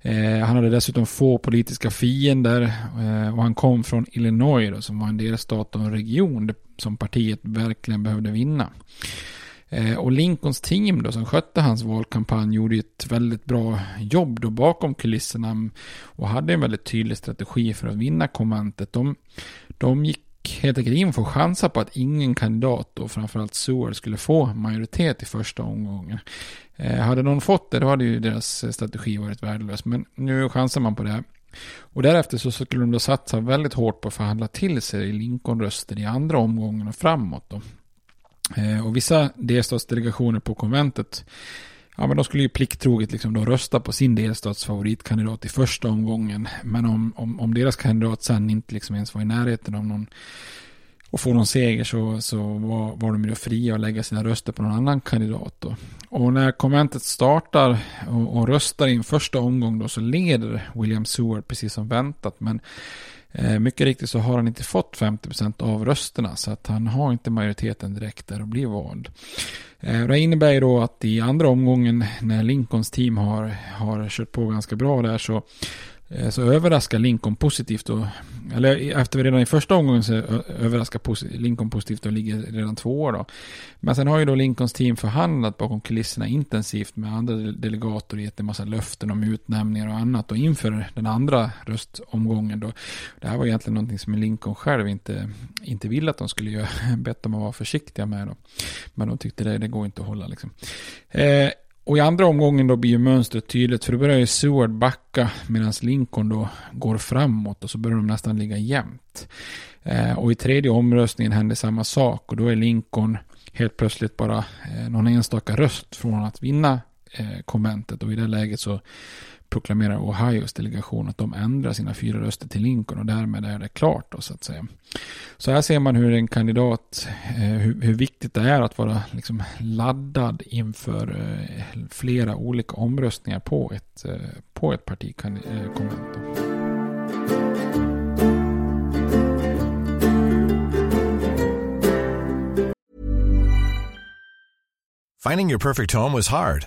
Speaker 1: Eh, han hade dessutom få politiska fiender eh, och han kom från Illinois då, som var en delstat och en region som partiet verkligen behövde vinna. Eh, och Lincolns team då som skötte hans valkampanj gjorde ett väldigt bra jobb då bakom kulisserna och hade en väldigt tydlig strategi för att vinna konventet. De, de gick helt enkelt in får chansa på att ingen kandidat och framförallt Seward skulle få majoritet i första omgången. Eh, hade någon fått det då hade ju deras strategi varit värdelös. Men nu chansar man på det. Och därefter så skulle de då satsa väldigt hårt på att förhandla till sig Lincoln-röster i andra omgången och framåt. Då. Eh, och vissa delstatsdelegationer på konventet Ja, men de skulle ju plikttroget liksom då rösta på sin delstats favoritkandidat i första omgången. Men om, om, om deras kandidat sen inte liksom ens var i närheten av någon och få någon seger så, så var, var de ju fria att lägga sina röster på någon annan kandidat. Då. Och när konventet startar och, och röstar i en första omgång då så leder William Seward precis som väntat. Men Eh, mycket riktigt så har han inte fått 50% av rösterna så att han har inte majoriteten direkt där och blir vald. Eh, det innebär ju då att i andra omgången när Lincolns team har, har kört på ganska bra där så Eh, så överraskar Lincoln positivt och, eller efter vi redan i första omgången så överraskar Lincoln positivt och ligger redan två år då. Men sen har ju då Lincolns team förhandlat bakom kulisserna intensivt med andra delegater och gett en massa löften om utnämningar och annat och inför den andra röstomgången då. Det här var egentligen någonting som Lincoln själv inte, inte ville att de skulle göra, bett dem att vara försiktiga med då. Men de tyckte det, det går inte att hålla liksom. Eh, och i andra omgången då blir ju mönstret tydligt för då börjar ju Seward backa medan Lincoln då går framåt och så börjar de nästan ligga jämnt. Eh, och i tredje omröstningen händer samma sak och då är Lincoln helt plötsligt bara eh, någon enstaka röst från att vinna eh, konventet och i det läget så proklamerar Ohios delegation att de ändrar sina fyra röster till Lincoln och därmed är det klart då, så att säga. Så här ser man hur en kandidat, eh, hur, hur, viktigt det är att vara liksom laddad inför eh, flera olika omröstningar på ett, eh, på ett partikonvent.
Speaker 2: Finding your perfect home was hard.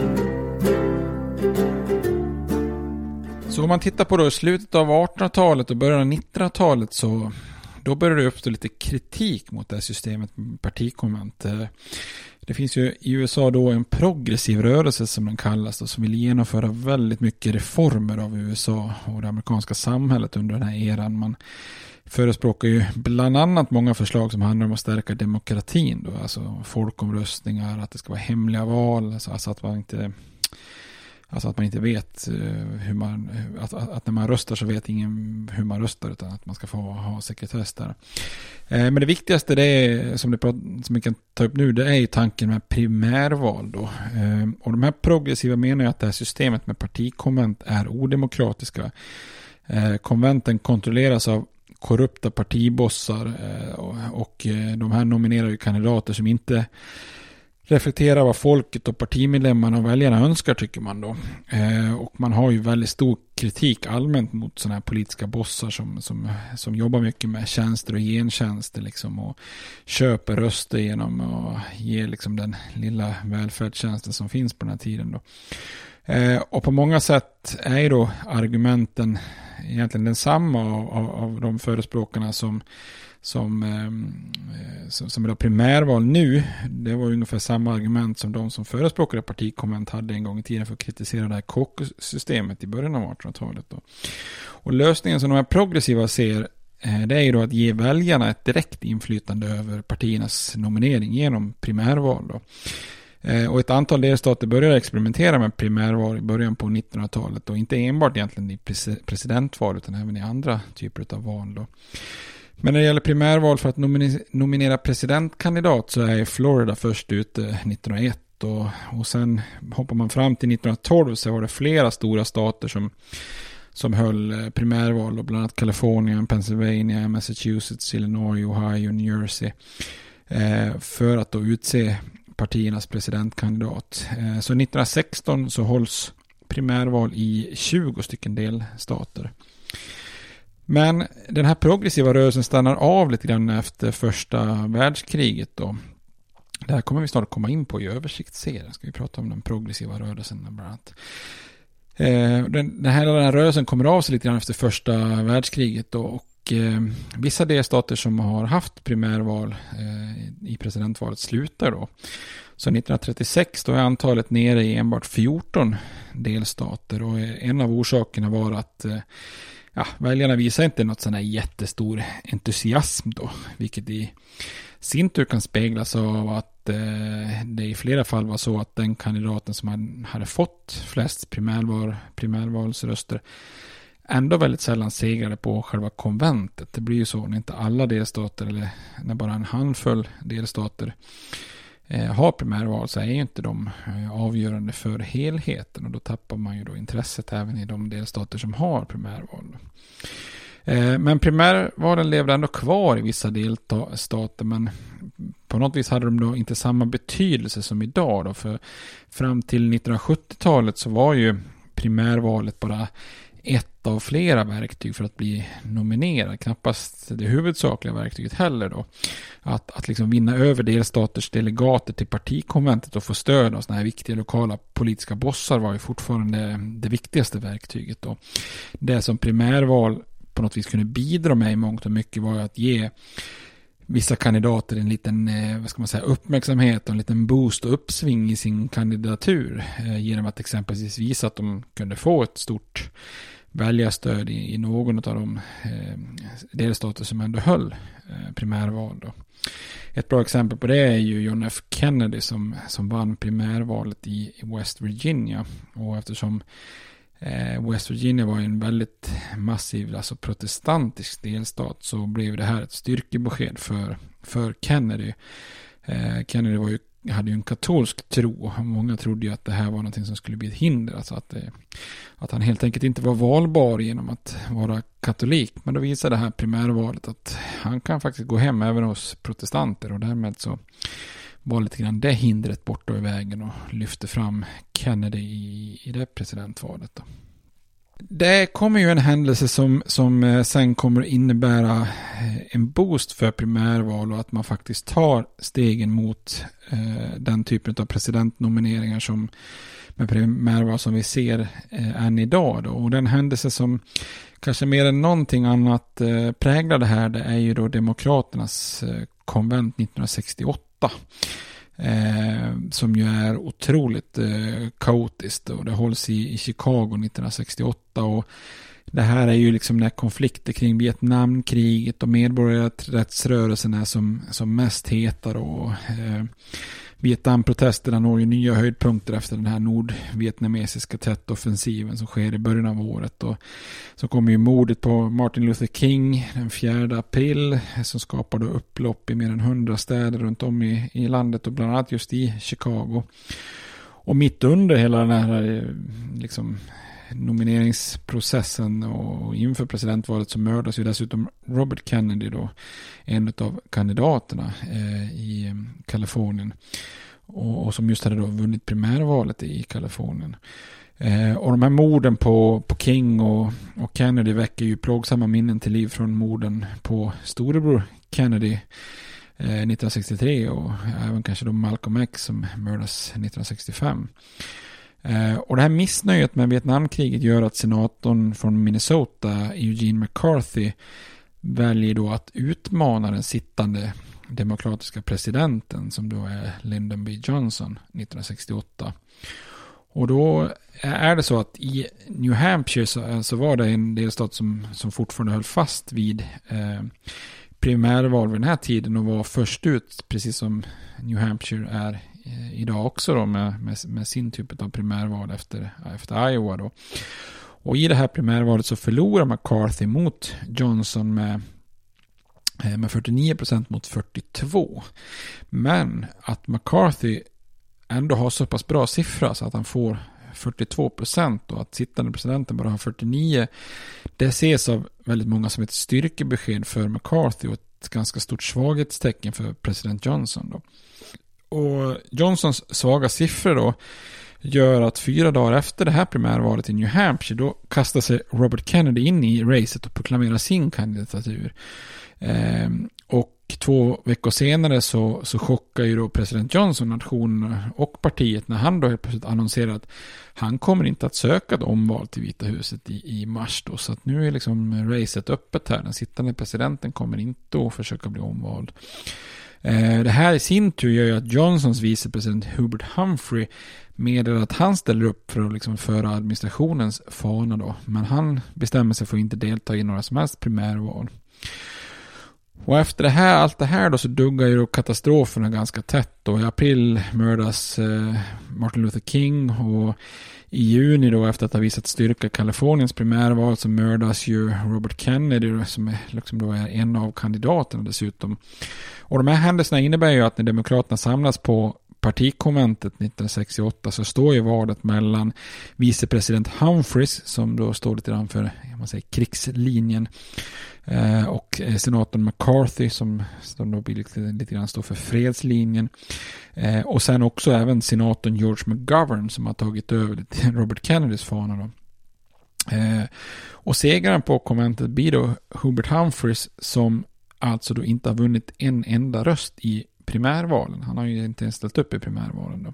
Speaker 1: Så om man tittar på då slutet av 1800-talet och början av 1900-talet så då börjar det uppstå lite kritik mot det här systemet med partikonvent. Eh, det finns ju i USA då en progressiv rörelse som den kallas då, som vill genomföra väldigt mycket reformer av USA och det amerikanska samhället under den här eran. Man förespråkar ju bland annat många förslag som handlar om att stärka demokratin då, alltså folkomröstningar, att det ska vara hemliga val, alltså att man inte Alltså att man inte vet eh, hur man, att, att, när man röstar så vet ingen hur man röstar utan att man ska få ha sekretess där. Eh, men det viktigaste det är, som, det, som vi kan ta upp nu, det är ju tanken med primärval då. Eh, och de här progressiva menar ju att det här systemet med partikonvent är odemokratiska. Konventen kontrolleras av korrupta partibossar och de här nominerar ju kandidater som inte reflektera vad folket och partimedlemmarna och väljarna önskar tycker man då. Eh, och man har ju väldigt stor kritik allmänt mot sådana här politiska bossar som, som, som jobbar mycket med tjänster och gentjänster liksom och köper röster genom att ge liksom den lilla välfärdstjänsten som finns på den här tiden då. Eh, och på många sätt är ju då argumenten egentligen densamma av, av, av de förespråkarna som som, ehm, eh, som, som är primärval nu, det var ungefär samma argument som de som förespråkade partikonvent hade en gång i tiden för att kritisera det här kåksystemet i början av 1800-talet. Och lösningen som de här progressiva ser eh, det är ju då att ge väljarna ett direkt inflytande över partiernas nominering genom primärval. Då. Eh, och ett antal delstater började experimentera med primärval i början på 1900-talet och inte enbart egentligen i presidentval utan även i andra typer av val. Då. Men när det gäller primärval för att nominera presidentkandidat så är Florida först ute eh, 1901 och, och sen hoppar man fram till 1912 så var det flera stora stater som, som höll eh, primärval och bland annat Kalifornien, Pennsylvania, Massachusetts, Illinois, Ohio, New Jersey eh, för att då utse partiernas presidentkandidat. Eh, så 1916 så hålls primärval i 20 stycken delstater. Men den här progressiva rörelsen stannar av lite grann efter första världskriget då. Det här kommer vi snart komma in på i översiktsserien. Ska vi prata om den progressiva rörelsen bland annat. Eh, den, den, här, den här rörelsen kommer av sig lite grann efter första världskriget då, och eh, vissa delstater som har haft primärval eh, i presidentvalet slutar då. Så 1936 då är antalet nere i enbart 14 delstater och eh, en av orsakerna var att eh, ja, väljarna visar inte något sån här jättestor entusiasm då, vilket i sin tur kan speglas av att eh, det i flera fall var så att den kandidaten som hade fått flest primärval, primärvalsröster ändå väldigt sällan segrade på själva konventet. Det blir ju så när inte alla delstater eller när bara en handfull delstater Eh, har primärval så är ju inte de eh, avgörande för helheten och då tappar man ju då intresset även i de delstater som har primärval. Eh, men primärvalen levde ändå kvar i vissa delstater men på något vis hade de då inte samma betydelse som idag då för fram till 1970-talet så var ju primärvalet bara ett av flera verktyg för att bli nominerad. Knappast det huvudsakliga verktyget heller då. Att, att liksom vinna över delstaters delegater till partikonventet och få stöd av sådana här viktiga lokala politiska bossar var ju fortfarande det viktigaste verktyget då. Det som primärval på något vis kunde bidra med i mångt och mycket var att ge vissa kandidater en liten eh, vad ska man säga, uppmärksamhet och en liten boost och uppsving i sin kandidatur. Eh, genom att exempelvis visa att de kunde få ett stort väljarstöd i, i någon av de eh, delstater som ändå höll eh, primärval. Då. Ett bra exempel på det är ju John F Kennedy som, som vann primärvalet i, i West Virginia. Och eftersom eh, West Virginia var en väldigt massiv, alltså protestantisk delstat så blev det här ett styrkebesked för, för Kennedy. Eh, Kennedy var ju hade ju en katolsk tro. Många trodde ju att det här var någonting som skulle bli ett hinder. Alltså att, det, att han helt enkelt inte var valbar genom att vara katolik. Men då visade det här primärvalet att han kan faktiskt gå hem även hos protestanter. Och därmed så var lite grann det hindret borta i vägen och lyfte fram Kennedy i, i det presidentvalet. Då. Det kommer ju en händelse som, som eh, sen kommer innebära eh, en boost för primärval och att man faktiskt tar stegen mot eh, den typen av presidentnomineringar som med primärval som vi ser eh, än idag. Då. Och den händelse som kanske mer än någonting annat eh, präglar det här det är ju då Demokraternas eh, konvent 1968. Eh, som ju är otroligt eh, kaotiskt och det hålls i, i Chicago 1968 och det här är ju liksom när konflikter kring Vietnamkriget och medborgarrättsrörelsen är som, som mest heta och eh, Vietnamprotesterna når ju nya höjdpunkter efter den här nordvietnamesiska tätoffensiven som sker i början av året. Och så kommer ju mordet på Martin Luther King den 4 april som skapade upplopp i mer än hundra städer runt om i, i landet och bland annat just i Chicago. Och mitt under hela den här eh, liksom, nomineringsprocessen och inför presidentvalet så mördas ju dessutom Robert Kennedy då, en av kandidaterna eh, i eh, Kalifornien. Och, och, som just hade då vunnit primärvalet i Kalifornien. Eh, och de här morden på, på King och, och Kennedy väcker ju plågsamma minnen till liv från morden på storebror Kennedy eh, 1963 och även kanske då Malcolm X som mördas 1965. Eh, och det här missnöjet med Vietnamkriget gör att senatorn från Minnesota, Eugene McCarthy, väljer då att utmana den sittande demokratiska presidenten som då är Lyndon B. Johnson 1968. Och då är det så att i New Hampshire så, eh, så var det en delstat som, som fortfarande höll fast vid eh, primärval vid den här tiden och var först ut, precis som New Hampshire är Eh, idag också då med, med, med, sin typ av primärval efter, efter Iowa då. Och i det här primärvalet så förlorar McCarthy mot Johnson med eh, med 49% mot 42. Men att McCarthy ändå har så pass bra siffra så att han får 42% och att sittande presidenten bara har 49. Det ses av väldigt många som ett styrkebesked för McCarthy och ett ganska stort svaghetstecken för president Johnson. Då. Och Johnsons svaga siffror då gör att fyra dagar efter det här primärvalet i New Hampshire då kastar sig Robert Kennedy in i racet och proklamerar sin kandidatur. Eh, och två veckor senare så, så chockar ju då president Johnson nationen och partiet när han då helt plötsligt annonserar att han kommer inte att söka ett omval till Vita huset i, i mars då. Så att nu är liksom racet öppet här. Den sittande presidenten kommer inte att försöka bli omvald. Eh, det här i sin tur gör ju att Johnsons vicepresident Hubert Humphrey meddelar att han ställer upp för att liksom föra administrationens fana då. Men han bestämmer sig för att inte delta i några som helst primärval. Och efter det här, allt det här då så duggar ju då katastroferna ganska tätt då. I april mördas eh, Martin Luther King och i juni då efter att ha visat styrka i Kaliforniens primärval så mördas ju Robert Kennedy som är, liksom då är en av kandidaterna dessutom. Och de här händelserna innebär ju att när Demokraterna samlas på partikonventet 1968 så står ju valet mellan vicepresident Humphreys som då står lite grann för man säger, krigslinjen eh, och eh, senatorn McCarthy som, som då lite, lite grann står för fredslinjen. Eh, och sen också även senatorn George McGovern som har tagit över lite Robert Kennedys fana då. Eh, och segraren på konventet blir då Hubert Humphreys som alltså då inte har vunnit en enda röst i primärvalen. Han har ju inte ens ställt upp i primärvalen då.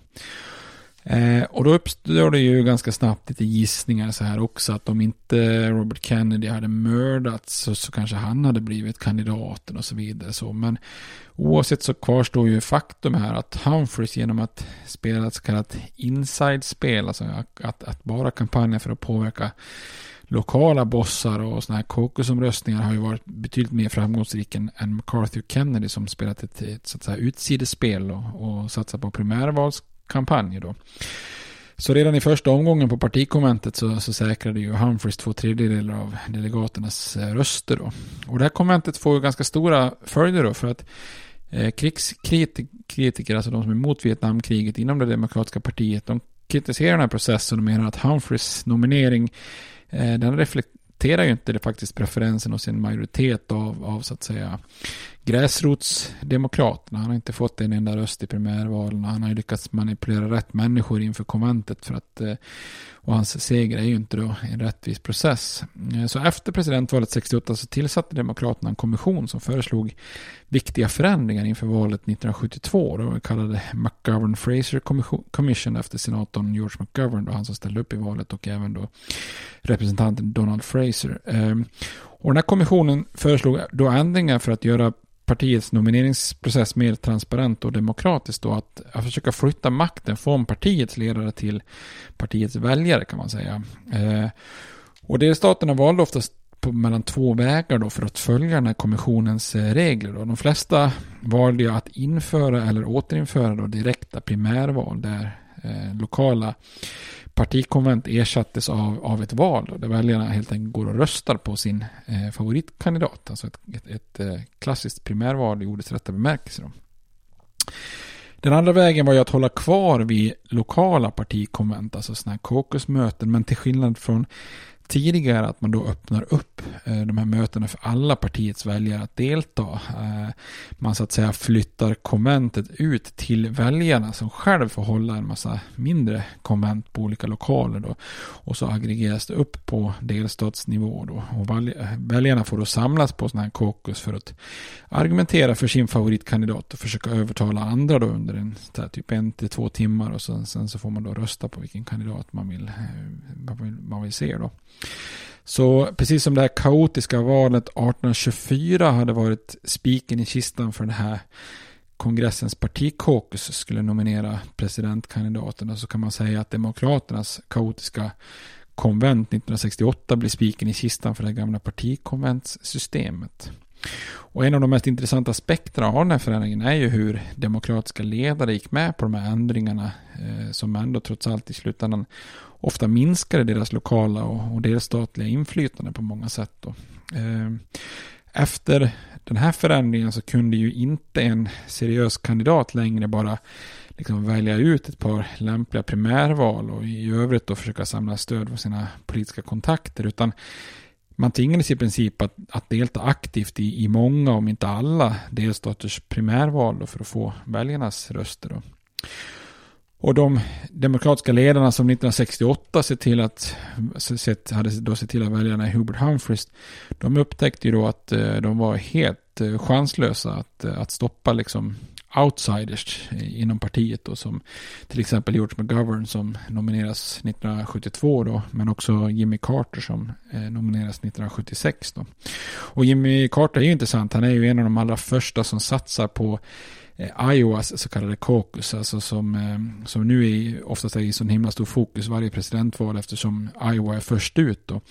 Speaker 1: Eh, och då uppstår det ju ganska snabbt lite gissningar så här också att om inte Robert Kennedy hade mördats så, så kanske han hade blivit kandidaten och så vidare. Så. Men oavsett så kvarstår ju faktum här att Humphreys genom att spela ett så kallat inside-spel, alltså att, att bara kampanja för att påverka lokala bossar och sådana här caucusomröstningar har ju varit betydligt mer framgångsrik än, än McCarthy och Kennedy som spelat ett, ett så att säga, utsidespel och, och satsat på kampanjer då. Så redan i första omgången på partikonventet så, så säkrade ju Humphreys två tredjedelar av delegaternas eh, röster då. Och det här konventet får ju ganska stora följder då för att eh, krigskritiker, alltså de som är emot Vietnamkriget inom det demokratiska partiet, de kritiserar den här processen och menar att Humphreys nominering Eh, den reflekterar ju inte det faktiskt preferensen hos en majoritet av, av så att säga gräsrotsdemokraterna. Han har inte fått en enda röst i primärvalen. Han har ju lyckats manipulera rätt människor inför konventet för att eh, och hans seger är ju inte då en rättvis process. Eh, så efter presidentvalet 68 så tillsatte Demokraterna en kommission som föreslog viktiga förändringar inför valet 1972. Då kallade McGovern-Fraser Commission efter senatorn George McGovern, då han som ställde upp i valet och även då representanten Donald Fraser. Eh, och den här kommissionen föreslog då ändringar för att göra partiets nomineringsprocess mer transparent och demokratisk då att, att försöka flytta makten från partiets ledare till partiets väljare kan man säga. Eh, och delstaterna valde oftast på, mellan två vägar då för att följa den här kommissionens eh, regler. Då. De flesta valde att införa eller återinföra då direkta primärval där eh, lokala partikonvent ersattes av, av ett val då, där väljarna helt enkelt går och röstar på sin eh, favoritkandidat. Alltså ett, ett, ett eh, klassiskt primärval i ordets rätta bemärkelse. Då. Den andra vägen var ju att hålla kvar vid lokala partikonvent, alltså sådana här caucusmöten, men till skillnad från tidigare att man då öppnar upp eh, de här mötena för alla partiets väljare att delta. Eh, man så att säga flyttar konventet ut till väljarna som själv får hålla en massa mindre konvent på olika lokaler då. Och så aggregeras det upp på delstatsnivå då. Och eh, väljarna får då samlas på sådana här caucus för att argumentera för sin favoritkandidat och försöka övertala andra då under en typ en till två timmar och sen, sen så får man då rösta på vilken kandidat man vill, man vill, man vill se då. Så precis som det här kaotiska valet 1824 hade varit spiken i kistan för den här kongressens partikaukus skulle nominera presidentkandidaterna så kan man säga att Demokraternas kaotiska konvent 1968 blir spiken i kistan för det gamla partikonventssystemet. Och en av de mest intressanta aspekterna av den här förändringen är ju hur demokratiska ledare gick med på de här ändringarna eh, som ändå trots allt i slutändan ofta minskade deras lokala och, och delstatliga inflytande på många sätt. Då. Eh, efter den här förändringen så kunde ju inte en seriös kandidat längre bara liksom välja ut ett par lämpliga primärval och i övrigt då försöka samla stöd för sina politiska kontakter utan man tvingades i princip att, att delta aktivt i, i många, om inte alla, delstaters primärval för att få väljarnas röster. Då. Och de demokratiska ledarna som 1968 sett till att, sett, hade då sett till att väljarna i Hubert Humphreys, de upptäckte ju då att eh, de var helt eh, chanslösa att, att stoppa liksom outsiders inom partiet då, som till exempel George McGovern som nomineras 1972 då, men också Jimmy Carter som eh, nomineras 1976 då. Och Jimmy Carter är ju intressant, han är ju en av de allra första som satsar på eh, Iowas så kallade caucus, alltså som, eh, som nu är oftast är i så himla stor fokus varje presidentval eftersom Iowa är först ut då.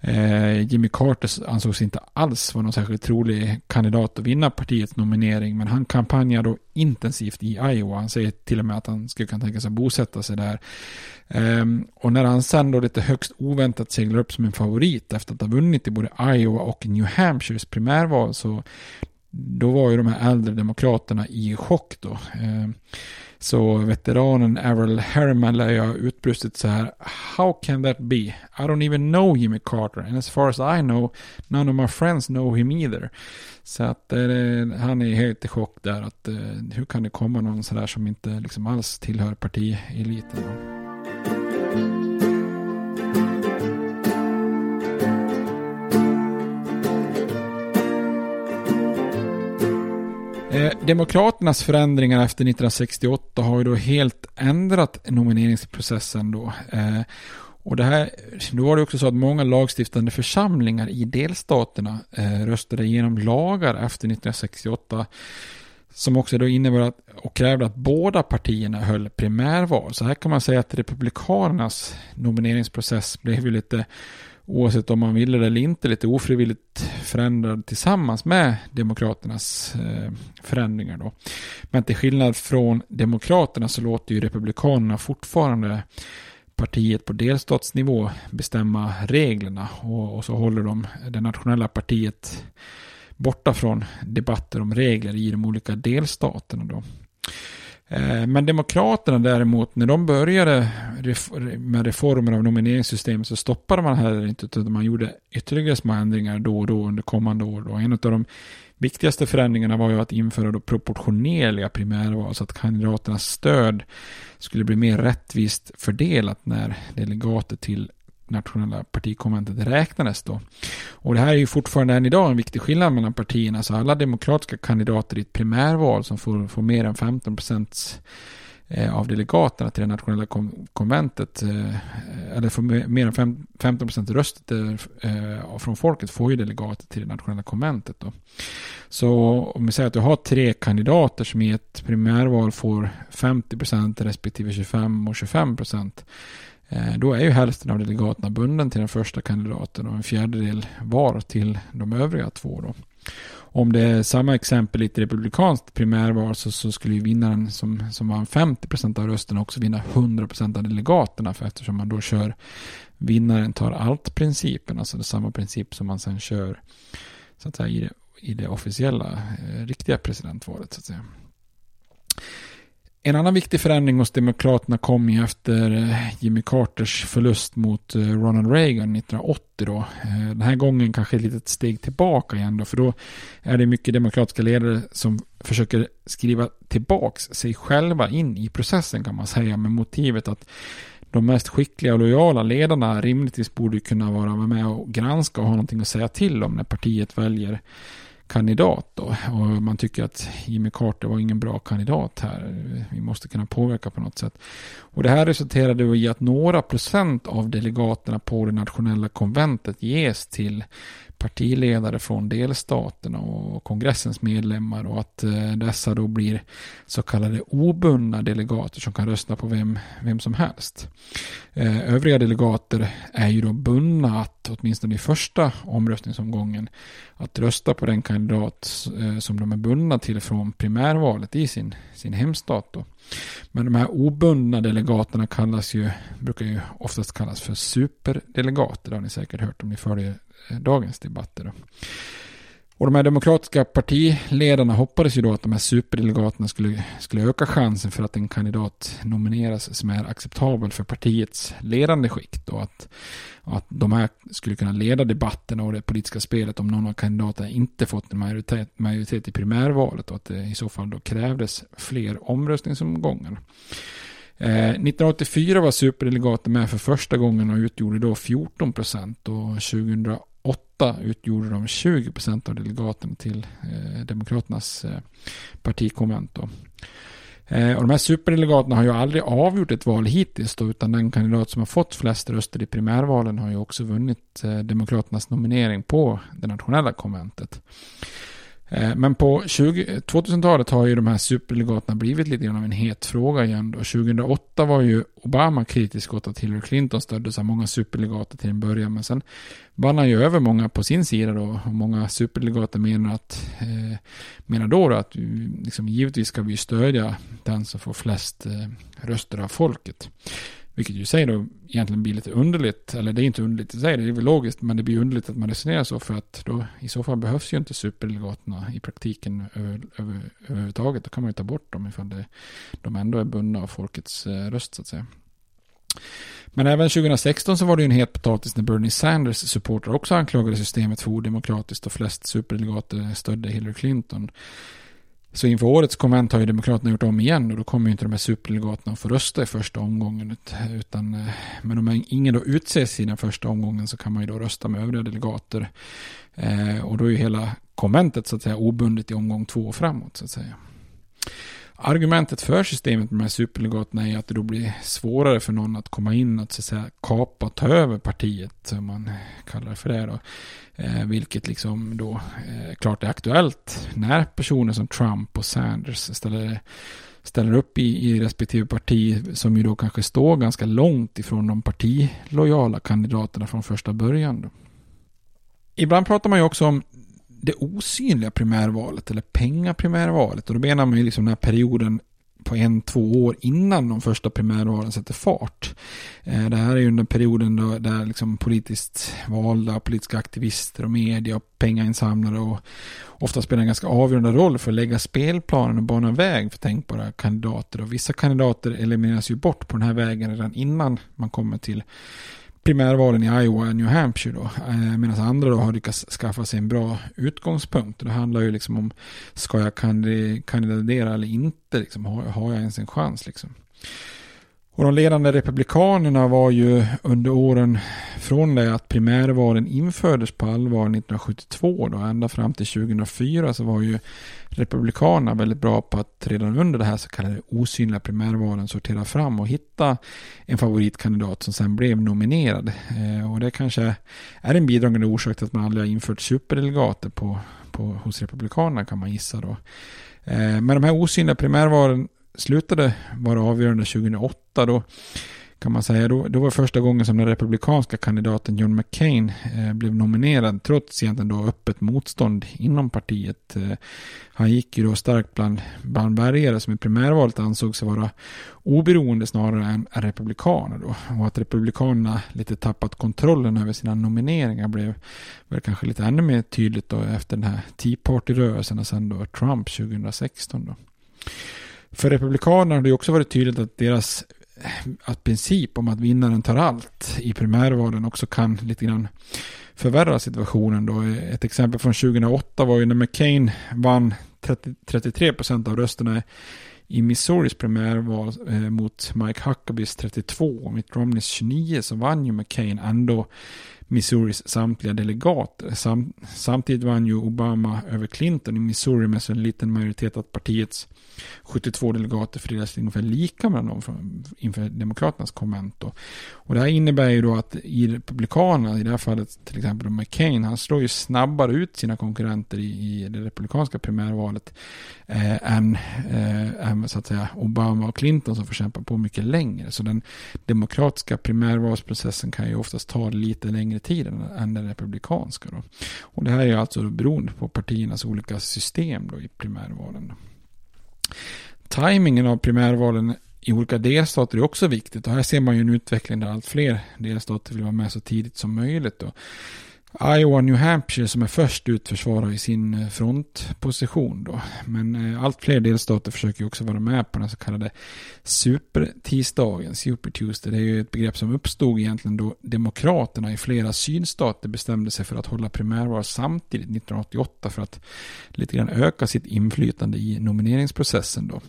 Speaker 1: Eh, Jimmy Carter ansågs inte alls vara någon särskilt trolig kandidat att vinna partiets nominering, men han kampanjar då intensivt i Iowa. Han säger till och med att han skulle kunna tänka sig att bosätta sig där. Ehm, och när han sen då lite högst oväntat seglar upp som en favorit efter att ha vunnit i både Iowa och New Hampshires primärval så då var ju de här äldre demokraterna i chock då. Ehm, så veteranen Avril Harriman lär ju ha utbrustit så här. How can that be? I don't even know Jimmy Carter. And as far as I know, none of my friends know him either. Så att eh, han är helt i chock där. Att, eh, hur kan det komma någon sådär som inte liksom alls tillhör partieliten? Då? Eh, Demokraternas förändringar efter 1968 har ju då helt ändrat nomineringsprocessen då. Eh, och det här, då var det också så att många lagstiftande församlingar i delstaterna eh, röstade igenom lagar efter 1968 som också då innebar att, och krävde att båda partierna höll primärval. Så här kan man säga att Republikanernas nomineringsprocess blev ju lite oavsett om man ville det eller inte, lite ofrivilligt förändrad tillsammans med Demokraternas eh, förändringar. Då. Men till skillnad från Demokraterna så låter ju Republikanerna fortfarande partiet på delstatsnivå bestämma reglerna och, och så håller de det nationella partiet borta från debatter om regler i de olika delstaterna. Då. Eh, men Demokraterna däremot, när de började med reformer av nomineringssystemet så stoppade man heller inte, utan man gjorde ytterligare små ändringar då och då under kommande år. Och en av de viktigaste förändringarna var ju att införa då proportionerliga primärval, så att kandidaternas stöd skulle bli mer rättvist fördelat när delegater till nationella partikonventet räknades då. Och det här är ju fortfarande än idag en viktig skillnad mellan partierna. Så alla demokratiska kandidater i ett primärval som får, får mer än 15 procent eh, av delegaterna till det nationella konventet, eh, eller får mer än 15 procent röster eh, från folket, får ju delegater till det nationella konventet. Då. Så om vi säger att du har tre kandidater som i ett primärval får 50 procent respektive 25 och 25 procent Eh, då är ju hälften av delegaterna bunden till den första kandidaten och en fjärdedel var till de övriga två. Då. Om det är samma exempel i ett republikanskt primärval så, så skulle ju vinnaren som, som vann 50% av rösterna också vinna 100% av delegaterna för eftersom man då kör vinnaren tar allt-principen, alltså det samma princip som man sen kör så att säga, i, det, i det officiella, eh, riktiga presidentvalet. Så att säga. En annan viktig förändring hos Demokraterna kom ju efter eh, Jimmy Carters förlust mot eh, Ronald Reagan 1980 då. Eh, den här gången kanske ett litet steg tillbaka igen då, för då är det mycket demokratiska ledare som försöker skriva tillbaks sig själva in i processen kan man säga med motivet att de mest skickliga och lojala ledarna rimligtvis borde kunna vara med och granska och ha någonting att säga till om när partiet väljer kandidat då. Och man tycker att Jimmy Carter var ingen bra kandidat här. Vi måste kunna påverka på något sätt. Och det här resulterade i att några procent av delegaterna på det nationella konventet ges till partiledare från delstaterna och kongressens medlemmar och att eh, dessa då blir så kallade obundna delegater som kan rösta på vem, vem som helst. Eh, övriga delegater är ju då bundna att, åtminstone i första omröstningsomgången, att rösta på den kandidat eh, som de är bundna till från primärvalet i sin, sin hemstat. Då. Men de här obundna delegaterna kallas ju, brukar ju oftast kallas för superdelegater. Det har ni säkert hört om ni följer dagens debatter. Och de här demokratiska partiledarna hoppades ju då att de här superdelegaterna skulle, skulle öka chansen för att en kandidat nomineras som är acceptabel för partiets ledande skikt. Och att, att de här skulle kunna leda debatten och det politiska spelet om någon av kandidaterna inte fått en majoritet, majoritet i primärvalet och att det i så fall då krävdes fler omröstningsomgångar. Eh, 1984 var superdelegater med för första gången och utgjorde då 14 procent och 2008 2008 utgjorde de 20 procent av delegaterna till eh, Demokraternas eh, partikonvent. Då. Eh, och de här superdelegaterna har ju aldrig avgjort ett val hittills då, utan den kandidat som har fått flest röster i primärvalen har ju också vunnit eh, Demokraternas nominering på det nationella konventet. Eh, men på 2000-talet har ju de här superdelegaterna blivit lite grann av en het fråga igen. Då. 2008 var ju Obama kritisk åt att Hillary Clinton stöddes av många superdelegater till en början. Men sen vann han ju över många på sin sida då. Och många superdelegater menar, att, eh, menar då, då att liksom, givetvis ska vi stödja den som får flest eh, röster av folket. Vilket ju säger då egentligen blir lite underligt, eller det är inte underligt i sig, det är väl logiskt, men det blir underligt att man resonerar så för att då i så fall behövs ju inte superdelegaterna i praktiken över, över, överhuvudtaget. Då kan man ju ta bort dem ifall det, de ändå är bundna av folkets eh, röst så att säga. Men även 2016 så var det ju en het potatis när Bernie Sanders supportrar också anklagade systemet för odemokratiskt och flest superdelegater stödde Hillary Clinton. Så inför årets konvent har ju Demokraterna gjort om igen och då kommer ju inte de här superdelegaterna att få rösta i första omgången. Utan, eh, men om ingen då utses i den första omgången så kan man ju då rösta med övriga delegater. Eh, och då är ju hela konventet så att säga obundet i omgång två och framåt så att säga. Argumentet för systemet med de här superdelegaterna är att det då blir svårare för någon att komma in och så att säga kapa och ta över partiet, om man kallar det för det då. Eh, vilket liksom då eh, klart är aktuellt när personer som Trump och Sanders ställer, ställer upp i, i respektive parti som ju då kanske står ganska långt ifrån de partilojala kandidaterna från första början. Då. Ibland pratar man ju också om det osynliga primärvalet eller pengaprimärvalet. Och då menar man ju liksom den här perioden på en, två år innan de första primärvalen sätter fart. Eh, det här är ju under perioden då, där liksom politiskt valda, politiska aktivister och media och pengainsamlare och ofta spelar en ganska avgörande roll för att lägga spelplanen och bana väg för tänkbara kandidater. Och vissa kandidater elimineras ju bort på den här vägen redan innan man kommer till primärvalen i Iowa och New Hampshire då. Eh, medan andra då har lyckats skaffa sig en bra utgångspunkt. Det handlar ju liksom om, ska jag kandidera eller inte? Liksom, har, har jag ens en chans liksom? Och de ledande republikanerna var ju under åren från det att primärvalen infördes på allvar 1972 då ända fram till 2004 så var ju republikanerna väldigt bra på att redan under det här så kallade osynliga primärvalen sortera fram och hitta en favoritkandidat som sen blev nominerad. Eh, och det kanske är en bidragande orsak till att man aldrig har infört superdelegater på, på, hos republikanerna kan man gissa då. Eh, men de här osynliga primärvalen slutade vara avgörande 2008 då kan man säga. Då, då var första gången som den republikanska kandidaten John McCain eh, blev nominerad trots egentligen då öppet motstånd inom partiet. Eh, han gick ju då starkt bland, bland väljare som i primärvalet ansåg sig vara oberoende snarare än republikaner då. Och att republikanerna lite tappat kontrollen över sina nomineringar blev väl kanske lite ännu mer tydligt då efter den här Tea Party-rörelsen och sen då Trump 2016 då. För Republikanerna har det också varit tydligt att deras eh, att princip om att vinnaren tar allt i primärvalen också kan lite grann förvärra situationen. Då. Eh, ett exempel från 2008 var ju när McCain vann 30, 33 procent av rösterna i Missouris primärval eh, mot Mike Huckabees 32 och Mitt Romneys 29 så vann ju McCain ändå Missouris samtliga delegater. Sam, samtidigt vann ju Obama över Clinton i Missouri med så en liten majoritet att partiets 72 delegater fördelas ungefär lika mellan dem från, inför Demokraternas konvent. Och det här innebär ju då att i Republikanerna, i det här fallet till exempel McCain, han slår ju snabbare ut sina konkurrenter i, i det republikanska primärvalet eh, än, eh, än så att säga Obama och Clinton som får kämpa på mycket längre. Så den demokratiska primärvalsprocessen kan ju oftast ta lite längre tid än, än den republikanska. Då. Och det här är ju alltså beroende på partiernas olika system då i primärvalen. Timingen av primärvalen i olika delstater är också viktigt och här ser man ju en utveckling där allt fler delstater vill vara med så tidigt som möjligt. Då. Iowa-New Hampshire som är först ut försvarar i sin eh, frontposition då. Men eh, allt fler delstater försöker också vara med på den så kallade supertisdagen, Super Tuesday. Det är ju ett begrepp som uppstod egentligen då demokraterna i flera sydstater bestämde sig för att hålla primärval samtidigt 1988 för att lite grann öka sitt inflytande i nomineringsprocessen då.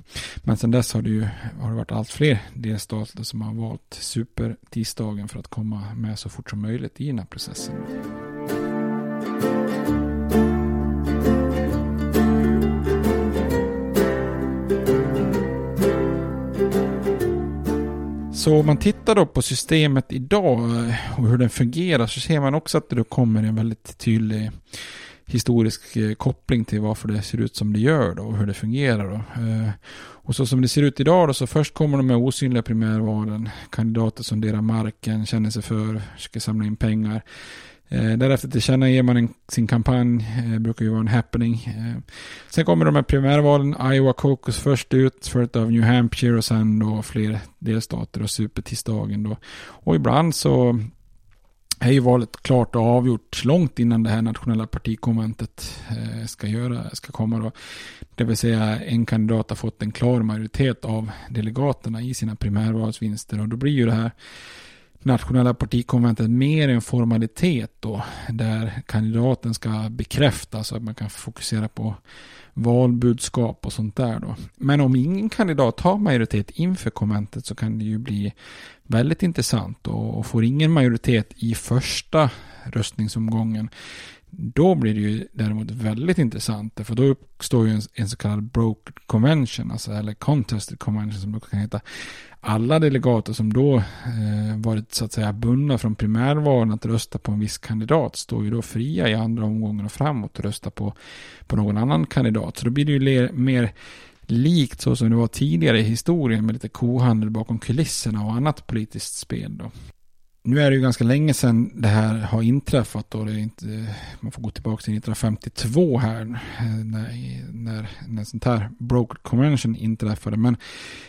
Speaker 1: Men sedan dess har det ju har det varit allt fler delstater som har valt supertisdagen för att komma med så fort som möjligt i den här processen. Så om man tittar då på systemet idag eh, och hur den fungerar så ser man också att det då kommer en väldigt tydlig historisk eh, koppling till varför det ser ut som det gör då och hur det fungerar då. Eh, och så som det ser ut idag då så först kommer de med osynliga primärvalen, kandidater som delar marken, känner sig för, ska samla in pengar. Eh, därefter tillkännager man en, sin kampanj, eh, brukar ju vara en happening. Eh, sen kommer de här primärvalen, Iowa Caucus först ut, följt av New Hampshire och sen då fler delstater och supertisdagen då. Och ibland så är ju valet klart och avgjort långt innan det här nationella partikonventet eh, ska, göra, ska komma. Då. Det vill säga en kandidat har fått en klar majoritet av delegaterna i sina primärvalsvinster och då blir ju det här nationella partikonventet mer en formalitet då, där kandidaten ska bekräfta så att man kan fokusera på valbudskap och sånt där då. Men om ingen kandidat har majoritet inför konventet så kan det ju bli väldigt intressant och får ingen majoritet i första röstningsomgången då blir det ju däremot väldigt intressant. För då uppstår ju en, en så kallad broke convention, alltså, eller contested convention som det kan heta. Alla delegater som då eh, varit så att säga bundna från primärvalen att rösta på en viss kandidat står ju då fria i andra omgången och framåt och rösta på, på någon annan kandidat. Så då blir det ju ler, mer likt så som det var tidigare i historien med lite kohandel bakom kulisserna och annat politiskt spel då nu är det ju ganska länge sedan det här har inträffat och det är inte, man får gå tillbaka till 1952 här eh, när, när, när sånt här broker convention inträffade. Men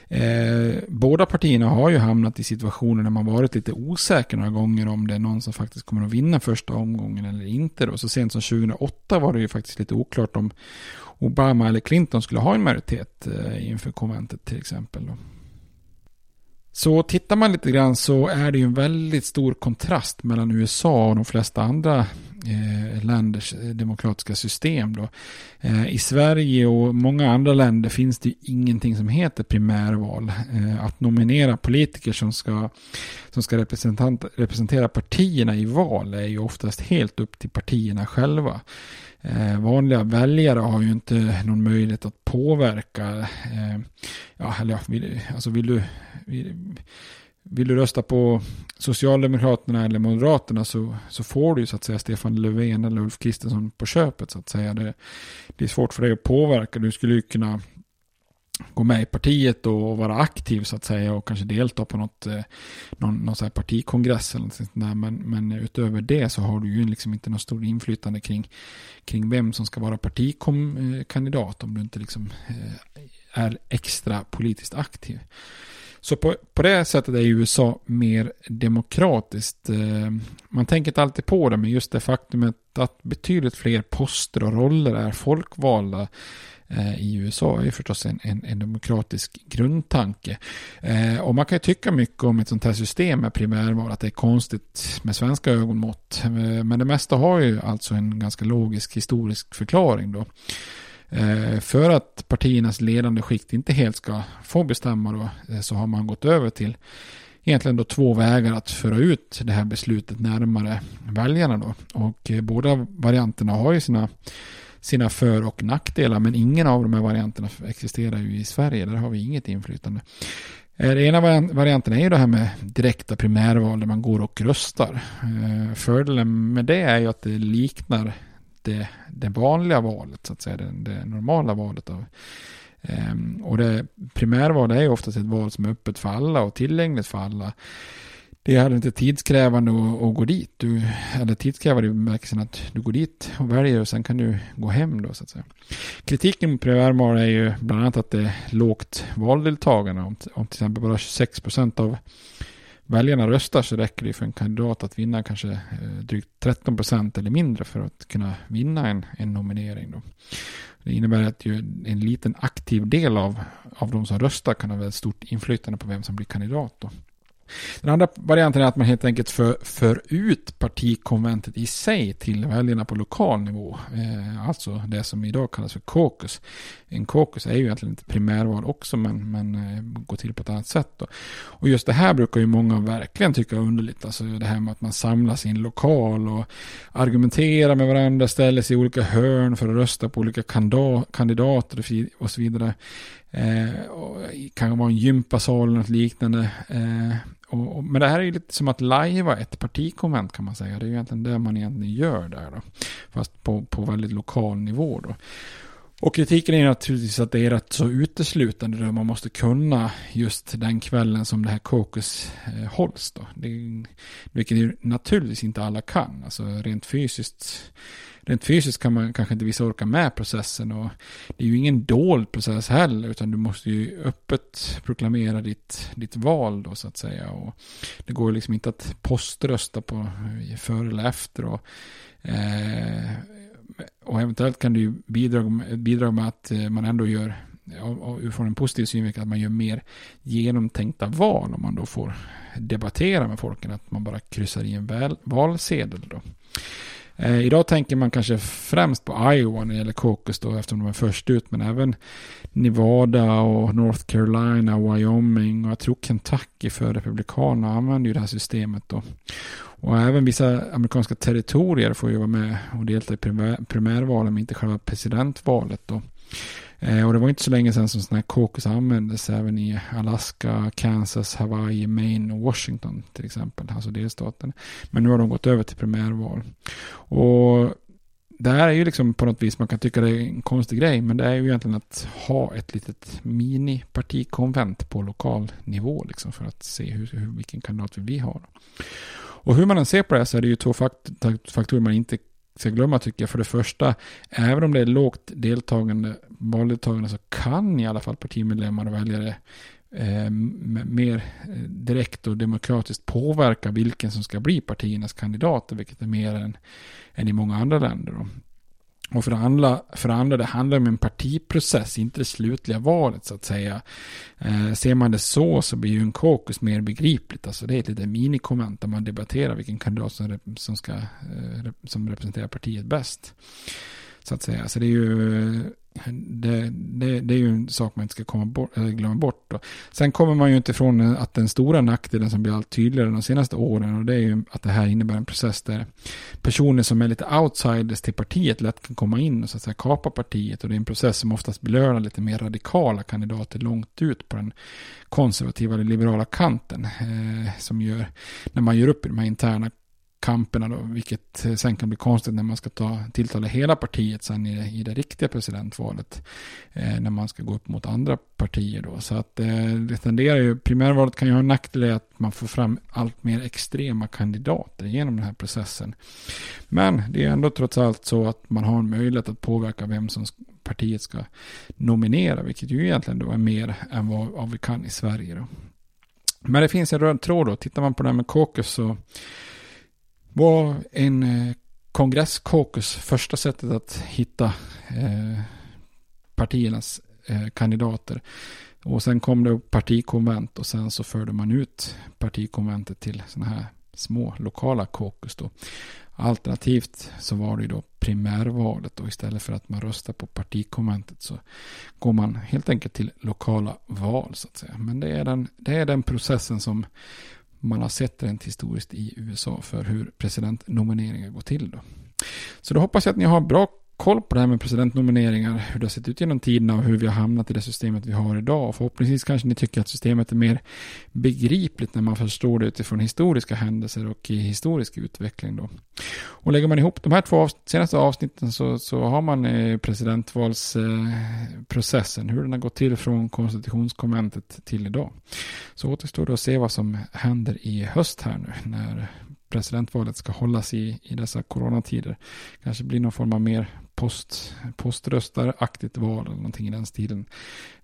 Speaker 1: eh, båda partierna har ju hamnat i situationer där man varit lite osäker några gånger om det är någon som faktiskt kommer att vinna första omgången eller inte. Då. Så sent som 2008 var det ju faktiskt lite oklart om Obama eller Clinton skulle ha en majoritet eh, inför konventet till exempel. Då. Så tittar man lite grann så är det ju en väldigt stor kontrast mellan USA och de flesta andra eh, länders eh, demokratiska system. Då. Eh, I Sverige och många andra länder finns det ju ingenting som heter primärval. Eh, att nominera politiker som ska, som ska representera partierna i val är ju oftast helt upp till partierna själva. Eh, vanliga väljare har ju inte någon möjlighet att påverka. Eh, ja, eller ja, vill, alltså vill du, vill, vill, du rösta på Socialdemokraterna eller Moderaterna så, så får du ju så att säga Stefan Löfven eller Ulf Kristersson på köpet så att säga. Det, det är svårt för dig att påverka. Du skulle ju kunna gå med i partiet och vara aktiv så att säga och kanske delta på något, eh, någon, någon så här partikongress eller något sånt där. Men, men utöver det så har du ju liksom inte något stort inflytande kring, kring vem som ska vara partikandidat om du inte liksom eh, är extra politiskt aktiv. Så på, på det sättet är USA mer demokratiskt. Eh, man tänker inte alltid på det, men just det faktumet att betydligt fler poster och roller är folkvalda Eh, i USA är ju förstås en, en, en demokratisk grundtanke. Eh, och man kan ju tycka mycket om ett sånt här system med primärval, att det är konstigt med svenska ögonmått. Eh, men det mesta har ju alltså en ganska logisk historisk förklaring då. Eh, för att partiernas ledande skikt inte helt ska få bestämma då, eh, så har man gått över till egentligen då två vägar att föra ut det här beslutet närmare väljarna då. Och eh, båda varianterna har ju sina sina för och nackdelar. Men ingen av de här varianterna existerar ju i Sverige. Där har vi inget inflytande. Den ena varianten är ju det här med direkta primärval där man går och röstar. Eh, fördelen med det är ju att det liknar det, det vanliga valet, så att säga, det, det normala valet. Av, eh, och det primärval är ju oftast ett val som är öppet för alla och tillgängligt för alla det är inte tidskrävande att, att gå dit. Du, eller tidskrävande i bemärkelsen att du går dit och väljer och sen kan du gå hem då så att säga. Kritiken mot primärval är ju bland annat att det är lågt valdeltagande. Om, om till exempel bara 26 procent av väljarna röstar så räcker det för en kandidat att vinna kanske eh, drygt 13 procent eller mindre för att kunna vinna en, en nominering. Då. Det innebär att ju en liten aktiv del av, av de som röstar kan ha väldigt stort inflytande på vem som blir kandidat. Då. Den andra varianten är att man helt enkelt för, för ut partikonventet i sig till väljarna på lokal nivå. Eh, alltså det som idag kallas för caucus. En caucus är ju egentligen ett primärval också men, men eh, går till på ett annat sätt. Då. Och just det här brukar ju många verkligen tycka är underligt. Alltså det här med att man samlas i en lokal och argumenterar med varandra, ställer sig i olika hörn för att rösta på olika kandidater och så vidare. Eh, och kan vara en gympasal eller något liknande. Eh, och, och, men det här är ju lite som att lajva ett partikonvent kan man säga. Det är ju egentligen det man egentligen gör där då. Fast på, på väldigt lokal nivå då. Och kritiken är naturligtvis att det är rätt så uteslutande då man måste kunna just den kvällen som det här caucus eh, hålls då. Det, vilket ju naturligtvis inte alla kan. Alltså rent fysiskt rent fysiskt kan man kanske inte vissa orka med processen och det är ju ingen dold process heller utan du måste ju öppet proklamera ditt, ditt val då så att säga och det går ju liksom inte att poströsta på eh, före eller efter och eh, och eventuellt kan det ju bidra, bidra med att eh, man ändå gör från en positiv synvinkel att man gör mer genomtänkta val om man då får debattera med folken, att man bara kryssar i en väl, valsedel då. Eh, idag tänker man kanske främst på Iowa när det gäller caucus då eftersom de är först ut men även Nevada och North Carolina, Wyoming och jag tror Kentucky för Republikanerna använder ju det här systemet då. Och även vissa amerikanska territorier får ju vara med och delta i primär, primärvalen men inte själva presidentvalet då. Eh, och det var inte så länge sedan som sådana här kokos användes även i Alaska, Kansas, Hawaii, Maine och Washington till exempel, alltså delstaten. Men nu har de gått över till primärval. Och det här är ju liksom på något vis, man kan tycka det är en konstig grej, men det är ju egentligen att ha ett litet minipartikonvent på lokal nivå liksom för att se hur, hur, vilken kandidat vi har. Och hur man än ser på det så är det ju två faktorer man inte ska glömma tycker jag. För det första, även om det är lågt deltagande, valdeltagande så kan i alla fall partimedlemmar och väljare eh, mer eh, direkt och demokratiskt påverka vilken som ska bli partiernas kandidater, vilket är mer än, än i många andra länder. Då. Och för det, andra, för det andra, det handlar om en partiprocess, inte det slutliga valet så att säga. Eh, ser man det så så blir ju en kokus mer begripligt. Alltså det är ett litet minikomment där man debatterar vilken kandidat som, som, ska, eh, som representerar partiet bäst. Så att säga. Så det är ju det, det, det, är ju en sak man inte ska komma bort, glömma bort. Då. Sen kommer man ju inte ifrån att den stora nackdelen som blir allt tydligare de senaste åren och det är ju att det här innebär en process där personer som är lite outsiders till partiet lätt kan komma in och så att säga kapa partiet och det är en process som oftast belönar lite mer radikala kandidater långt ut på den konservativa eller liberala kanten eh, som gör när man gör upp i de här interna kamperna då, vilket eh, sen kan bli konstigt när man ska ta tilltala hela partiet sen i, i det riktiga presidentvalet. Eh, när man ska gå upp mot andra partier då. Så att eh, det tenderar ju, primärvalet kan ju ha en nackdel att man får fram allt mer extrema kandidater genom den här processen. Men det är ändå trots allt så att man har en möjlighet att påverka vem som partiet ska nominera, vilket ju egentligen då är mer än vad, vad vi kan i Sverige då. Men det finns en röd tråd då. Tittar man på det här med caucus så var en eh, första sättet att hitta eh, partiernas eh, kandidater. Och sen kom det partikonvent och sen så förde man ut partikonventet till sådana här små lokala kokus. då. Alternativt så var det ju då primärvalet och istället för att man röstar på partikonventet så går man helt enkelt till lokala val så att säga. Men det är den, det är den processen som man har sett rent historiskt i USA för hur presidentnomineringar går till. Då. Så då hoppas jag att ni har bra koll på det här med presidentnomineringar, hur det har sett ut genom tiderna och hur vi har hamnat i det systemet vi har idag. Förhoppningsvis kanske ni tycker att systemet är mer begripligt när man förstår det utifrån historiska händelser och i historisk utveckling. Då. Och lägger man ihop de här två senaste avsnitten så, så har man eh, presidentvalsprocessen, hur den har gått till från konstitutionskonventet till idag. Så återstår det att se vad som händer i höst här nu när presidentvalet ska hållas i, i dessa coronatider. Kanske blir någon form av mer post, poströstaraktigt val eller någonting i den stilen.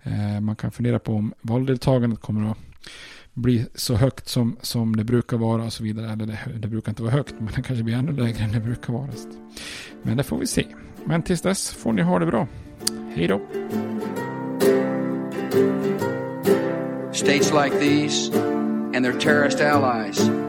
Speaker 1: Eh, man kan fundera på om valdeltagandet kommer att bli så högt som, som det brukar vara och så vidare. Eller det, det brukar inte vara högt, men det kanske blir ännu lägre än det brukar vara. Men det får vi se. Men tills dess får ni ha det bra. Hej då!
Speaker 4: States like these
Speaker 5: and their terrorist allies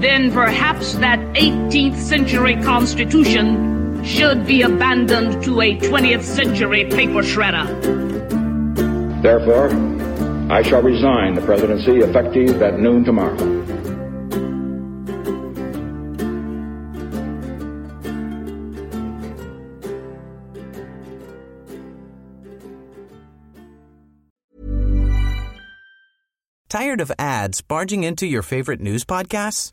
Speaker 6: then perhaps that 18th century Constitution should be abandoned to a 20th century paper shredder.
Speaker 7: Therefore, I shall resign the presidency effective at noon tomorrow.
Speaker 8: Tired of ads barging into your favorite news podcasts?